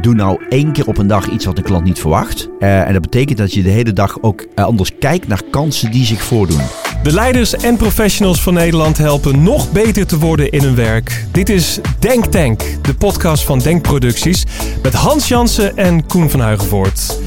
doe nou één keer op een dag iets wat een klant niet verwacht. Eh, en dat betekent dat je de hele dag ook eh, anders kijkt naar kansen die zich voordoen. De leiders en professionals van Nederland helpen nog beter te worden in hun werk. Dit is Denk Tank, de podcast van Denkproducties. Met Hans Jansen en Koen van Huigenvoort.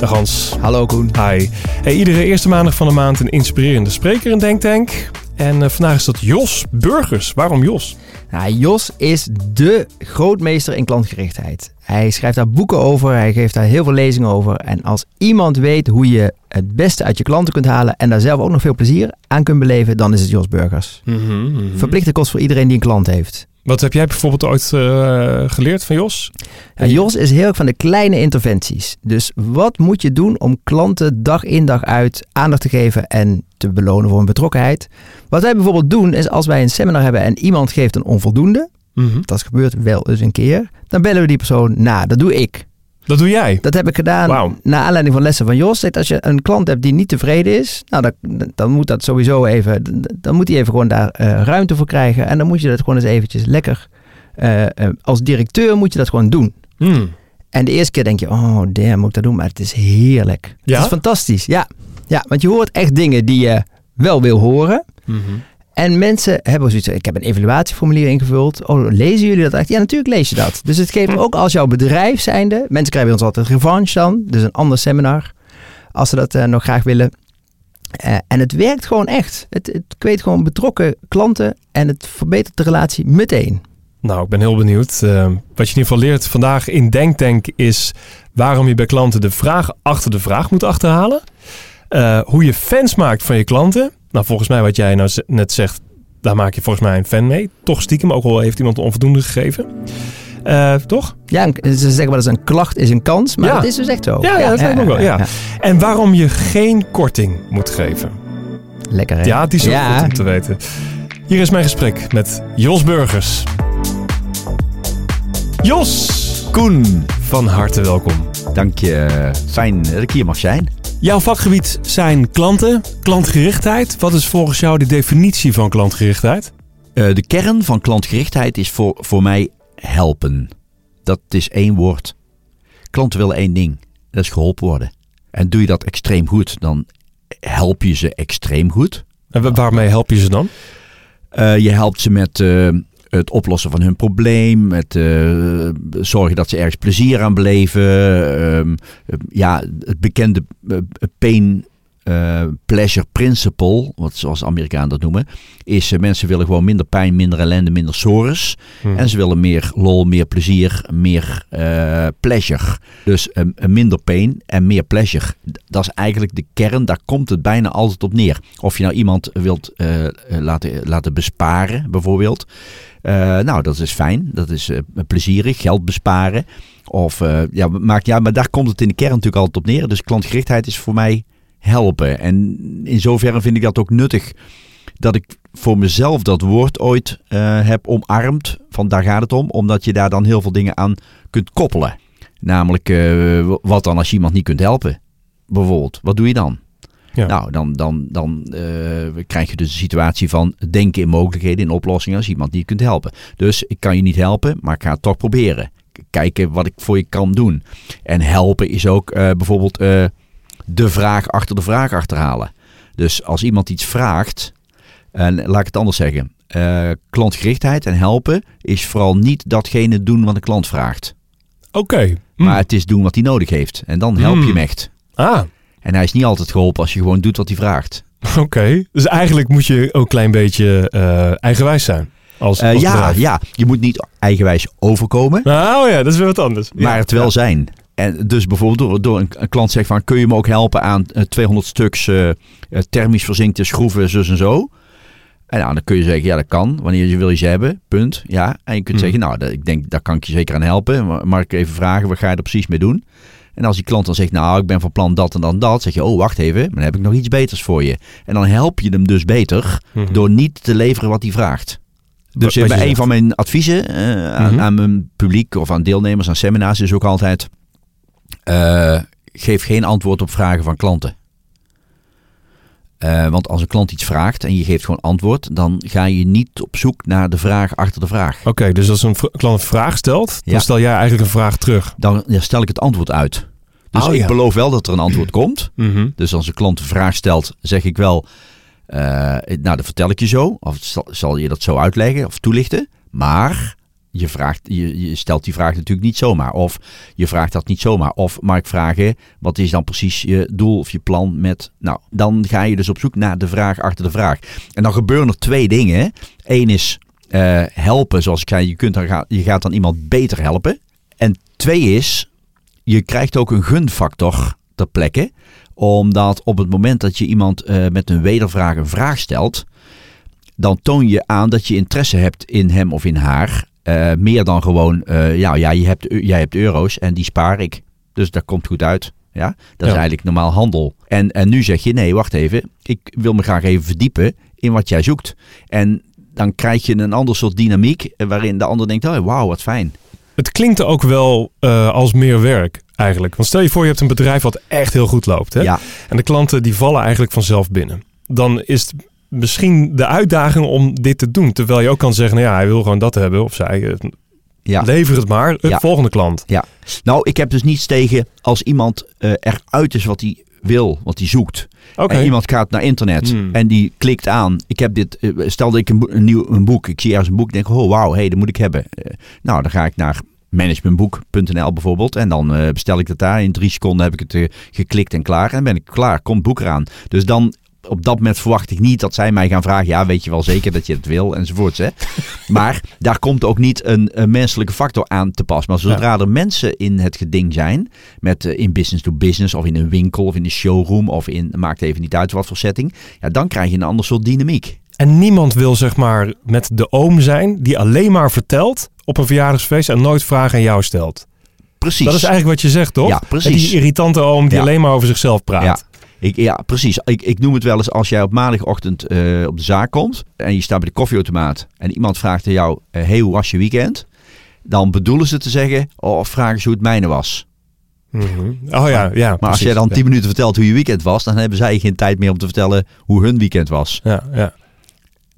Dag Hans. Hallo Koen. Hi. Hey, iedere eerste maandag van de maand een inspirerende spreker in Denk Tank. En uh, vandaag is dat Jos Burgers. Waarom Jos? Nou, Jos is de grootmeester in klantgerichtheid. Hij schrijft daar boeken over, hij geeft daar heel veel lezingen over. En als iemand weet hoe je het beste uit je klanten kunt halen en daar zelf ook nog veel plezier aan kunt beleven, dan is het Jos Burgers. Mm -hmm, Verplichte kost voor iedereen die een klant heeft. Wat heb jij bijvoorbeeld ooit uh, geleerd van Jos? Ja, Jos is heel erg van de kleine interventies. Dus wat moet je doen om klanten dag in dag uit aandacht te geven en te belonen voor hun betrokkenheid? Wat wij bijvoorbeeld doen is als wij een seminar hebben en iemand geeft een onvoldoende, mm -hmm. dat gebeurt wel eens een keer, dan bellen we die persoon na. Dat doe ik. Dat doe jij? Dat heb ik gedaan wow. naar aanleiding van lessen van Jos. Als je een klant hebt die niet tevreden is, nou, dan, dan moet dat sowieso even, dan moet hij even gewoon daar uh, ruimte voor krijgen. En dan moet je dat gewoon eens eventjes lekker, uh, uh, als directeur moet je dat gewoon doen. Hmm. En de eerste keer denk je, oh damn, moet ik dat doen? Maar het is heerlijk. Ja? Het is fantastisch, ja. Ja, want je hoort echt dingen die je wel wil horen. Mm -hmm. En mensen hebben zoiets ik heb een evaluatieformulier ingevuld. Oh, lezen jullie dat echt? Ja, natuurlijk lees je dat. Dus het geeft ook als jouw bedrijf zijnde. Mensen krijgen bij ons altijd revanche dan. Dus een ander seminar. Als ze dat uh, nog graag willen. Uh, en het werkt gewoon echt. Het, het kweet gewoon betrokken klanten. En het verbetert de relatie meteen. Nou, ik ben heel benieuwd. Uh, wat je in ieder geval leert vandaag in Denktank is waarom je bij klanten de vraag achter de vraag moet achterhalen. Hoe je fans maakt van je klanten. Nou, volgens mij wat jij nou net zegt, daar maak je volgens mij een fan mee. Toch stiekem, ook al heeft iemand onvoldoende gegeven. Uh, toch? Ja, ze zeggen wel eens een klacht is een kans, maar ja. dat is dus echt zo. Ja, ja, dat ja, ja, wel. Ja. En waarom je geen korting moet geven. Lekker hè? Ja, die is ook goed om te weten. Hier is mijn gesprek met Jos Burgers. Jos! Koen! Van harte welkom. Dank je. Fijn dat ik hier mag zijn. Jouw vakgebied zijn klanten, klantgerichtheid. Wat is volgens jou de definitie van klantgerichtheid? Uh, de kern van klantgerichtheid is voor, voor mij helpen. Dat is één woord. Klanten willen één ding. Dat is geholpen worden. En doe je dat extreem goed, dan help je ze extreem goed. En waarmee help je ze dan? Uh, je helpt ze met uh, het oplossen van hun probleem, met uh, zorgen dat ze ergens plezier aan beleven. Uh, ja, het bekende uh, pain pleasure principle, wat zoals Amerikanen dat noemen, is mensen willen gewoon minder pijn, minder ellende, minder sores. Hmm. En ze willen meer lol, meer plezier, meer pleasure. Dus minder pain en meer pleasure. Dat is eigenlijk de kern, daar komt het bijna altijd op neer. Of je nou iemand wilt laten, laten besparen, bijvoorbeeld. Uh, nou, dat is fijn. Dat is uh, plezierig. Geld besparen. Of uh, ja, maakt, ja, maar daar komt het in de kern natuurlijk altijd op neer. Dus klantgerichtheid is voor mij helpen. En in zoverre vind ik dat ook nuttig. Dat ik voor mezelf dat woord ooit heb omarmd. Van daar gaat het om. Omdat je daar dan heel veel dingen aan kunt koppelen. Namelijk, wat dan als je iemand niet kunt helpen? Bijvoorbeeld, wat doe je dan? Ja. Nou, dan, dan, dan uh, krijg je dus de situatie van denken in mogelijkheden, in oplossingen als je iemand niet kunt helpen. Dus ik kan je niet helpen, maar ik ga het toch proberen. Kijken wat ik voor je kan doen. En helpen is ook uh, bijvoorbeeld uh, de vraag achter de vraag achterhalen. Dus als iemand iets vraagt, en laat ik het anders zeggen. klantgerichtheid en helpen is vooral niet datgene doen wat een klant vraagt. Oké. Okay. Mm. Maar het is doen wat hij nodig heeft. En dan help je hem echt. Ah, en hij is niet altijd geholpen als je gewoon doet wat hij vraagt. Oké, okay. dus eigenlijk moet je ook een klein beetje uh, eigenwijs zijn. Als, als uh, ja, ja, je moet niet eigenwijs overkomen. Nou ja, dat is weer wat anders. Maar ja, het wel zijn. En dus bijvoorbeeld door, door een, een, klant zegt van... kun je me ook helpen aan uh, 200 stuks uh, thermisch verzinkte schroeven, zus en zo. En nou, dan kun je zeggen, ja dat kan. Wanneer je wil je ze hebben, punt. Ja, en je kunt Mhm. zeggen, nou dat, ik denk, daar kan ik je zeker aan helpen. Maar Mag ik even vragen, wat ga je er precies mee doen? En als die klant dan zegt, nou, ik ben van plan dat en dan dat, zeg je, oh, wacht even, maar dan heb ik nog iets beters voor je. En dan help je hem dus beter Mhm. door niet te leveren wat hij vraagt. Dus bij een zegt. van mijn adviezen eh, aan, Mhm. aan mijn publiek of aan deelnemers aan seminars is ook altijd, eh, geef geen antwoord op vragen van klanten. Eh, want als een klant iets vraagt en je geeft gewoon antwoord, dan ga je niet op zoek naar de vraag achter de vraag. Oké, dus als een klant een vraag stelt, dan Ja. stel jij eigenlijk een vraag terug. Dan ja, stel ik het antwoord uit. Dus Oh, ik ja. beloof wel dat er een antwoord komt. Mhm. Dus als een klant een vraag stelt, zeg ik wel, eh, nou dat vertel ik je zo. Of zal, je dat zo uitleggen of toelichten. Maar je, vraagt, je, je stelt die vraag natuurlijk niet zomaar. Of je vraagt dat niet zomaar. Of mag ik vragen, wat is dan precies je doel of je plan met... Nou, dan ga je dus op zoek naar de vraag achter de vraag. En dan gebeuren er twee dingen. Eén is eh, helpen, zoals ik zei, je, kunt dan je gaat dan iemand beter helpen. En twee is, je krijgt ook een gunfactor ter plekke omdat op het moment dat je iemand eh, met een wedervraag een vraag stelt, dan toon je aan dat je interesse hebt in hem of in haar. eh, meer dan gewoon, eh, ja, ja je hebt, jij hebt euro's en die spaar ik. Dus dat komt goed uit. Ja? Dat is eigenlijk normaal handel. En, en nu zeg je, nee, wacht even. Ik wil me graag even verdiepen in wat jij zoekt. En dan krijg je een ander soort dynamiek waarin de ander denkt, oh, wauw, wat fijn. Het klinkt ook wel eh, als meer werk eigenlijk. Want stel je voor je hebt een bedrijf wat echt heel goed loopt. Hè? Ja, En de klanten die vallen eigenlijk vanzelf binnen. Dan is het misschien de uitdaging om dit te doen. Terwijl je ook kan zeggen, nou ja, hij wil gewoon dat hebben. Of zij, eh, ja. lever het maar. Het Ja. volgende klant. Nou, ik heb dus niets tegen als iemand eh, eruit is wat hij wil, wat hij zoekt. En iemand gaat naar internet Hmm. en die klikt aan. Ik heb dit, eh, stel dat ik een, een nieuw een boek, ik zie ergens een boek, denk oh wauw, hey, dat moet ik hebben. Eh, nou, dan ga ik naar managementboek.nl bijvoorbeeld en dan eh, bestel ik dat daar. In drie seconden heb ik het geklikt en klaar en ben ik klaar, komt het boek eraan. Dus dan op dat moment verwacht ik niet dat zij mij gaan vragen, ja, weet je wel zeker dat je het wil enzovoorts. Hè? Maar daar komt ook niet een, een menselijke factor aan te pas. Maar zodra er mensen in het geding zijn, met eh, in business to business of in een winkel of in een showroom of in, maakt even niet uit wat voor setting, ja, dan krijg je een ander soort dynamiek. En niemand wil zeg maar met de oom zijn die alleen maar vertelt op een verjaardagsfeest en nooit vragen aan jou stelt. Precies. Dat is eigenlijk wat je zegt, toch? Ja, precies. En die irritante oom die Ja. alleen maar over zichzelf praat. Ja. Ik, ja, precies. Ik, ik noem het wel eens als jij op maandagochtend eh, op de zaak komt en je staat bij de koffieautomaat en iemand vraagt aan jou, eh, hey, hoe was je weekend? Dan bedoelen ze te zeggen, oh, vraag eens hoe het mijne was. Mhm. Oh ja, ja. Maar als jij dan tien minuten vertelt hoe je weekend was, dan hebben zij geen tijd meer om te vertellen hoe hun weekend was. Ja, ja.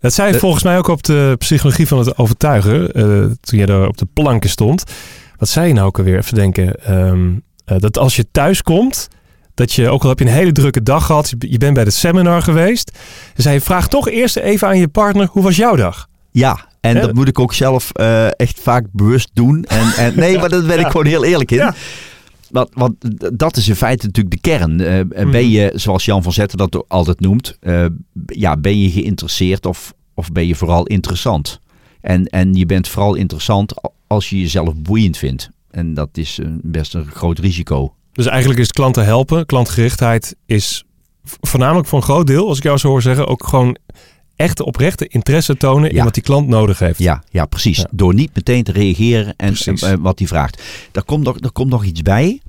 Dat zei De- volgens mij ook op de psychologie van het overtuigen, eh, toen je daar op de planken stond. Wat zei je nou ook alweer? Even denken. Ehm, eh, dat als je thuis komt, dat je, ook al heb je een hele drukke dag gehad, je- bent bij het seminar geweest, dan zei je, vraag toch eerst even aan je partner, hoe was jouw dag? Ja, en dat moet ik ook zelf eh, echt vaak bewust doen. En, en, nee, maar daar ben ik gewoon heel eerlijk in. Ja. Want, want dat is in feite natuurlijk de kern. Eh, Mhm. Ben je, zoals Jan van Zetten dat altijd noemt, eh, ja, ben je geïnteresseerd of, of ben je vooral interessant? En, en je bent vooral interessant als je jezelf boeiend vindt. En dat is eh, best een groot risico. Dus eigenlijk is klanten helpen, klantgerichtheid is voornamelijk voor een groot deel, als ik jou zo hoor zeggen, ook gewoon echte oprechte interesse tonen in wat die klant nodig heeft. Ja, ja precies. Ja. Door niet meteen te reageren en wat hij vraagt. Daar komt, nog, er komt nog iets bij.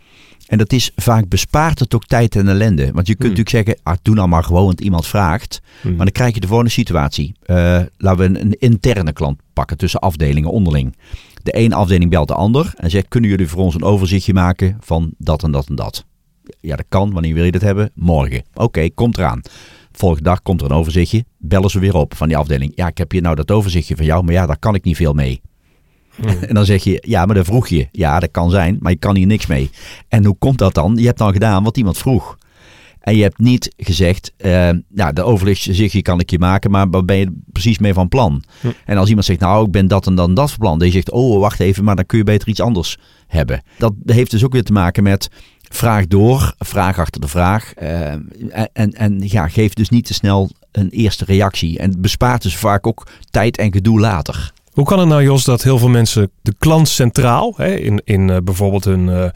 En dat is vaak bespaart het ook tijd en ellende. Want je kunt Hmm. natuurlijk zeggen, ah, doe nou maar gewoon, want iemand vraagt. Hmm. Maar dan krijg je de volgende situatie. Eh, laten we een, een interne klant pakken tussen afdelingen onderling. De ene afdeling belt de ander en zegt, kunnen jullie voor ons een overzichtje maken van dat en dat en dat? Ja, dat kan. Wanneer wil je dat hebben? Morgen. Oké, komt eraan. Volgende dag komt er een overzichtje. Bellen ze weer op van die afdeling. Ja, ik heb hier nou dat overzichtje van jou, maar ja, daar kan ik niet veel mee. Hmm. En dan zeg je, ja, maar dat vroeg je. Ja, dat kan zijn, maar je kan hier niks mee. En hoe komt dat dan? Je hebt dan gedaan wat iemand vroeg. En je hebt niet gezegd, eh nou, de overzichtje kan ik je maken, maar waar ben je precies mee van plan? Hm. En als iemand zegt, nou, ik ben dat en dan dat van plan. Dan je zegt, oh, wacht even, maar dan kun je beter iets anders hebben. Dat heeft dus ook weer te maken met vraag door, vraag achter de vraag. eh, en, en, ja, geef dus niet te snel een eerste reactie. En bespaart dus vaak ook tijd en gedoe later. Hoe kan het nou, Jos, dat heel veel mensen de klant centraal, hè, in, in eh, bijvoorbeeld hun,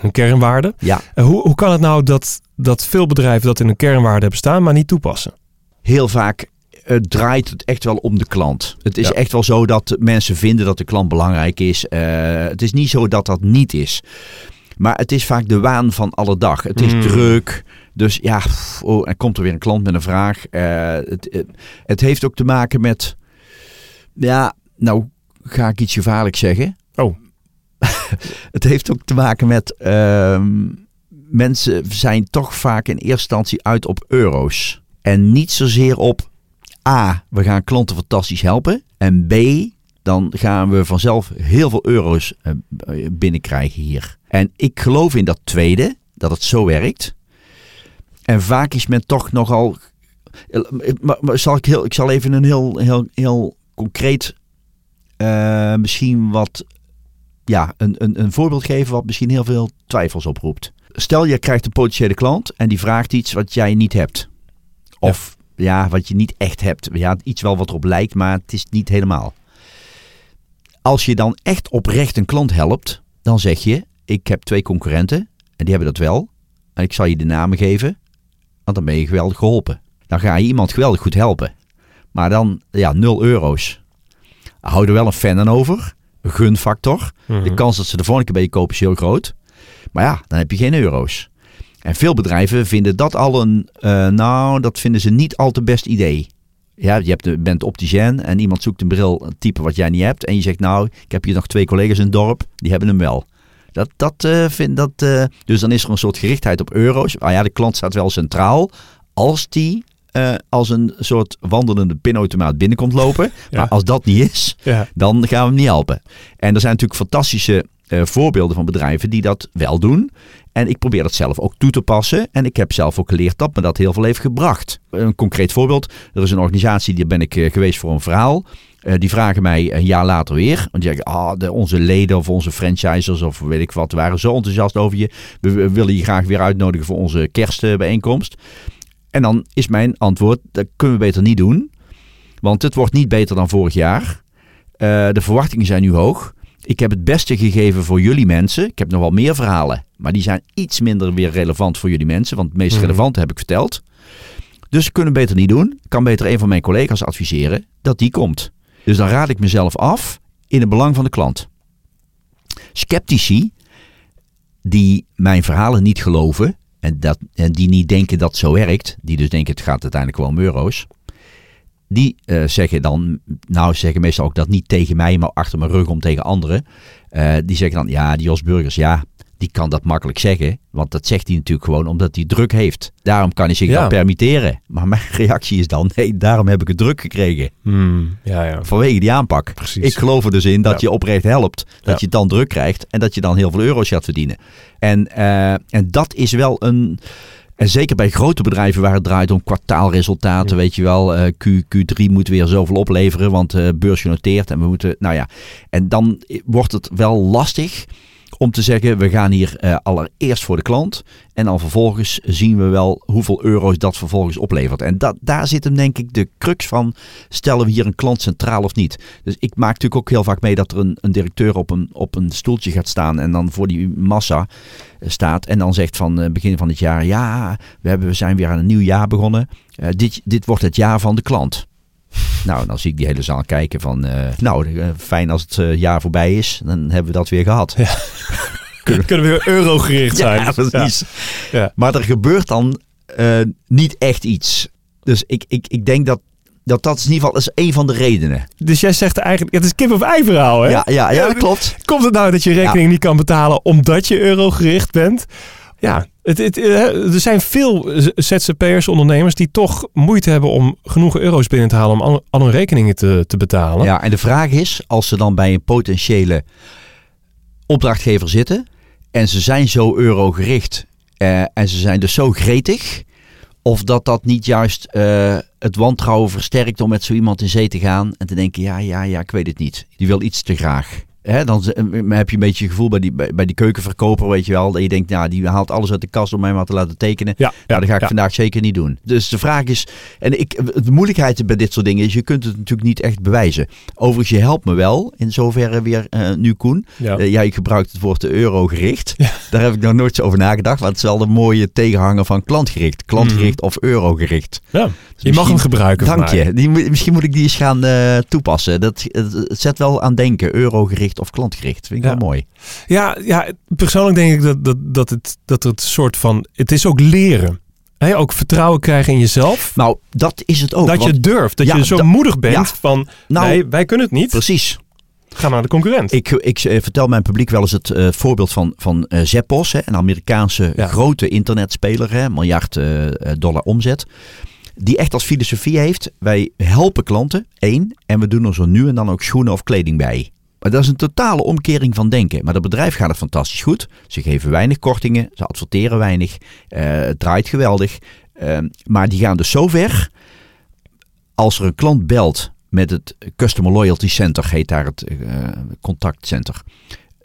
hun kernwaarden, Ja, Eh, hoe, hoe kan het nou dat, dat veel bedrijven dat in hun kernwaarden hebben staan, maar niet toepassen? heel vaak draait het echt wel om de klant. Het is Ja. echt wel zo dat mensen vinden dat de klant belangrijk is. Eh, het is niet zo dat dat niet is. Maar het is vaak de waan van alle dag. Het is Hmm. druk. Dus ja, oh, er komt er weer een klant met een vraag. Eh, het, het heeft ook te maken met... Ja, nou ga ik iets gevaarlijks zeggen. Oh. het heeft ook te maken met... ehm, mensen zijn toch vaak in eerste instantie uit op euro's. En niet zozeer op A, we gaan klanten fantastisch helpen. En B, dan gaan we vanzelf heel veel euro's eh, binnenkrijgen hier. En ik geloof in dat tweede, dat het zo werkt. En vaak is men toch nogal. eh, Maar, maar zal ik, heel, ik zal even een heel, heel, heel concreet. eh, misschien wat. Ja, een, een, een voorbeeld geven wat misschien heel veel twijfels oproept. Stel je krijgt een potentiële klant en die vraagt iets wat jij niet hebt. Of ja, wat je niet echt hebt. Ja, iets wel wat erop lijkt, maar het is niet helemaal. Als je dan echt oprecht een klant helpt, dan zeg je: Ik heb twee concurrenten en die hebben dat wel. En ik zal je de namen geven, want dan ben je geweldig geholpen. Dan ga je iemand geweldig goed helpen. Maar dan, ja, 0 euro's. Hou er wel een fan aan over. Gunfactor. Mhm. De kans dat ze de volgende keer bij je kopen is heel groot. Maar ja, dan heb je geen euro's. En veel bedrijven vinden dat al een, eh, nou, dat vinden ze niet al te best idee. Ja, je hebt, de- bent opticien en iemand zoekt een bril, een type wat jij niet hebt. En je zegt, nou, ik heb hier nog twee collega's in het dorp, die hebben hem wel. Dat, dat eh, vind dat. eh, dus dan is er een soort gerichtheid op euro's. Maar ja, de klant staat wel centraal. Als die eh, als een soort wandelende pinautomaat binnenkomt lopen. Ja. Maar als dat niet is, Ja. dan gaan we hem niet helpen. En er zijn natuurlijk fantastische eh, voorbeelden van bedrijven die dat wel doen. En ik probeer dat zelf ook toe te passen. En ik heb zelf ook geleerd dat me dat heel veel heeft gebracht. Een concreet voorbeeld. Er is een organisatie, die ben ik eh, geweest voor een verhaal. Die vragen mij een jaar later weer. Want die zeggen, ah, de, onze leden of onze franchisers of weet ik wat, waren zo enthousiast over je. We, we willen je graag weer uitnodigen voor onze kerstbijeenkomst. En dan is mijn antwoord, dat kunnen we beter niet doen. Want het wordt niet beter dan vorig jaar. Eh, de verwachtingen zijn nu hoog. Ik heb het beste gegeven voor jullie mensen. Ik heb nog wel meer verhalen. Maar die zijn iets minder weer relevant voor jullie mensen. Want het meest Mhm. relevante heb ik verteld. Dus ik kan het beter niet doen. Ik kan beter een van mijn collega's adviseren dat die komt. Dus dan raad ik mezelf af in het belang van de klant. Sceptici die mijn verhalen niet geloven en, dat, en die niet denken dat zo werkt, die dus denken het gaat uiteindelijk wel om euro's, die eh, zeggen dan, nou zeggen meestal ook dat niet tegen mij, maar achter mijn rug om tegen anderen. Eh, die zeggen dan, ja, die Jos Burgers, ja, die kan dat makkelijk zeggen. Want dat zegt hij natuurlijk gewoon omdat hij druk heeft. Daarom kan hij zich Ja. dat permitteren. Maar mijn reactie is dan, nee, daarom heb ik het druk gekregen. Hmm, ja, ja. Vanwege die aanpak. Precies. Ik geloof er dus in dat je oprecht helpt. Dat je het dan druk krijgt. En dat je dan heel veel euro's gaat verdienen. En, eh, en dat is wel een... En zeker bij grote bedrijven waar het draait om kwartaalresultaten, weet je wel. eh, Q, Q3 moet weer zoveel opleveren, want eh beurs genoteerd. En we moeten, nou ja. En dan wordt het wel lastig om te zeggen, we gaan hier eh, allereerst voor de klant. En dan vervolgens zien we wel hoeveel euro's dat vervolgens oplevert. En dat, daar zit hem denk ik de crux van, stellen we hier een klant centraal of niet. Dus ik maak natuurlijk ook heel vaak mee dat er een, een directeur op een, op een stoeltje gaat staan. En dan voor die massa eh, staat. En dan zegt van eh, begin van het jaar, ja, we, hebben, we zijn weer aan een nieuw jaar begonnen. Dit, dit wordt het jaar van de klant. Nou, dan zie ik die hele zaal kijken van, eh, nou, eh, fijn als het eh, jaar voorbij is. Dan hebben we dat weer gehad. Kun- Kunnen we weer eurogericht zijn. Ja, precies. Ja. Maar er gebeurt dan niet echt iets. Dus ik, ik, ik denk dat, dat dat is in ieder geval is een van de redenen. Dus jij zegt eigenlijk, het is kip of ei verhaal, hè? Ja, ja, ja, dat klopt. Komt het nou dat je rekening niet kan betalen omdat je eurogericht bent? Ja, het, eh, er zijn veel ZZP'ers, ondernemers die toch moeite hebben om genoeg euro's binnen te halen om al hun rekeningen te, te betalen. Ja, en de vraag is, als ze dan bij een potentiële opdrachtgever zitten en ze zijn zo eurogericht eh, en ze zijn dus zo gretig, of dat dat niet juist eh, het wantrouwen versterkt om met zo iemand in zee te gaan en te denken, ja, ja, ja, ik weet het niet. Die wil iets te graag. Hè, dan eh, heb je een beetje het gevoel bij die, bij, die keukenverkoper, weet je wel, dat je denkt, nou, die haalt alles uit de kast om mij maar te laten tekenen. Ja, Ja, dat ga ik ja. vandaag zeker niet doen. Dus de vraag is, en ik, de moeilijkheid bij dit soort dingen is, je kunt het natuurlijk niet echt bewijzen. Overigens, je helpt me wel, in zoverre weer eh, nu Koen. Ja. Eh, jij gebruikt het woord eurogericht. Daar heb ik nog nooit zo over nagedacht, want het is wel de mooie tegenhanger van klantgericht. Klantgericht of eurogericht. Ja, Dus je mag hem gebruiken. Dank je. Die, misschien moet ik die eens gaan toepassen. Dat, het, het zet wel aan denken, eurogericht of klantgericht. Vind ik Ja. wel mooi. Ja, ja, persoonlijk denk ik dat, dat, dat, het, dat het soort van... Het is ook leren. Hè, ook vertrouwen krijgen in jezelf. Nou, dat is het ook. dat je durft. Dat Ja, je zo moedig bent ja. van... nou, nee, wij kunnen het niet. precies. Ga maar naar de concurrent. Ik, ik eh, vertel mijn publiek wel eens het eh, voorbeeld van, van eh, Zeppos, hè, een Amerikaanse Ja. grote internetspeler, hè, miljard dollar omzet. Die echt als filosofie heeft, wij helpen klanten, één, en we doen er zo nu en dan ook schoenen of kleding bij. Dat is een totale omkering van denken. Maar dat bedrijf gaat het fantastisch goed. Ze geven weinig kortingen, ze adverteren weinig, eh, het draait geweldig. Eh, maar die gaan dus zo ver, als er een klant belt met het Customer Loyalty Center, heet daar het uh, contactcenter.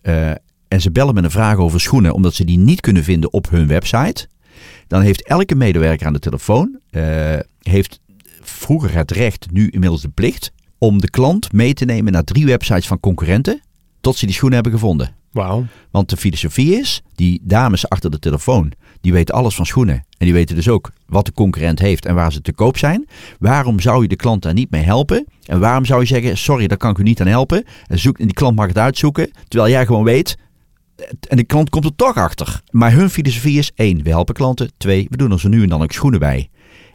Uh, en ze bellen met een vraag over schoenen, omdat ze die niet kunnen vinden op hun website. Dan heeft elke medewerker aan de telefoon, heeft vroeger het recht, nu inmiddels de plicht, om de klant mee te nemen naar drie websites van concurrenten, tot ze die schoenen hebben gevonden. Wauw. Want de filosofie is, die dames achter de telefoon, die weten alles van schoenen. En die weten dus ook wat de concurrent heeft en waar ze te koop zijn. Waarom zou je de klant daar niet mee helpen? En waarom zou je zeggen, sorry, daar kan ik u niet aan helpen. En, zoek, en die klant mag het uitzoeken, terwijl jij gewoon weet, en de klant komt er toch achter. Maar hun filosofie is, één, we helpen klanten. Twee, we doen er zo nu en dan ook schoenen bij.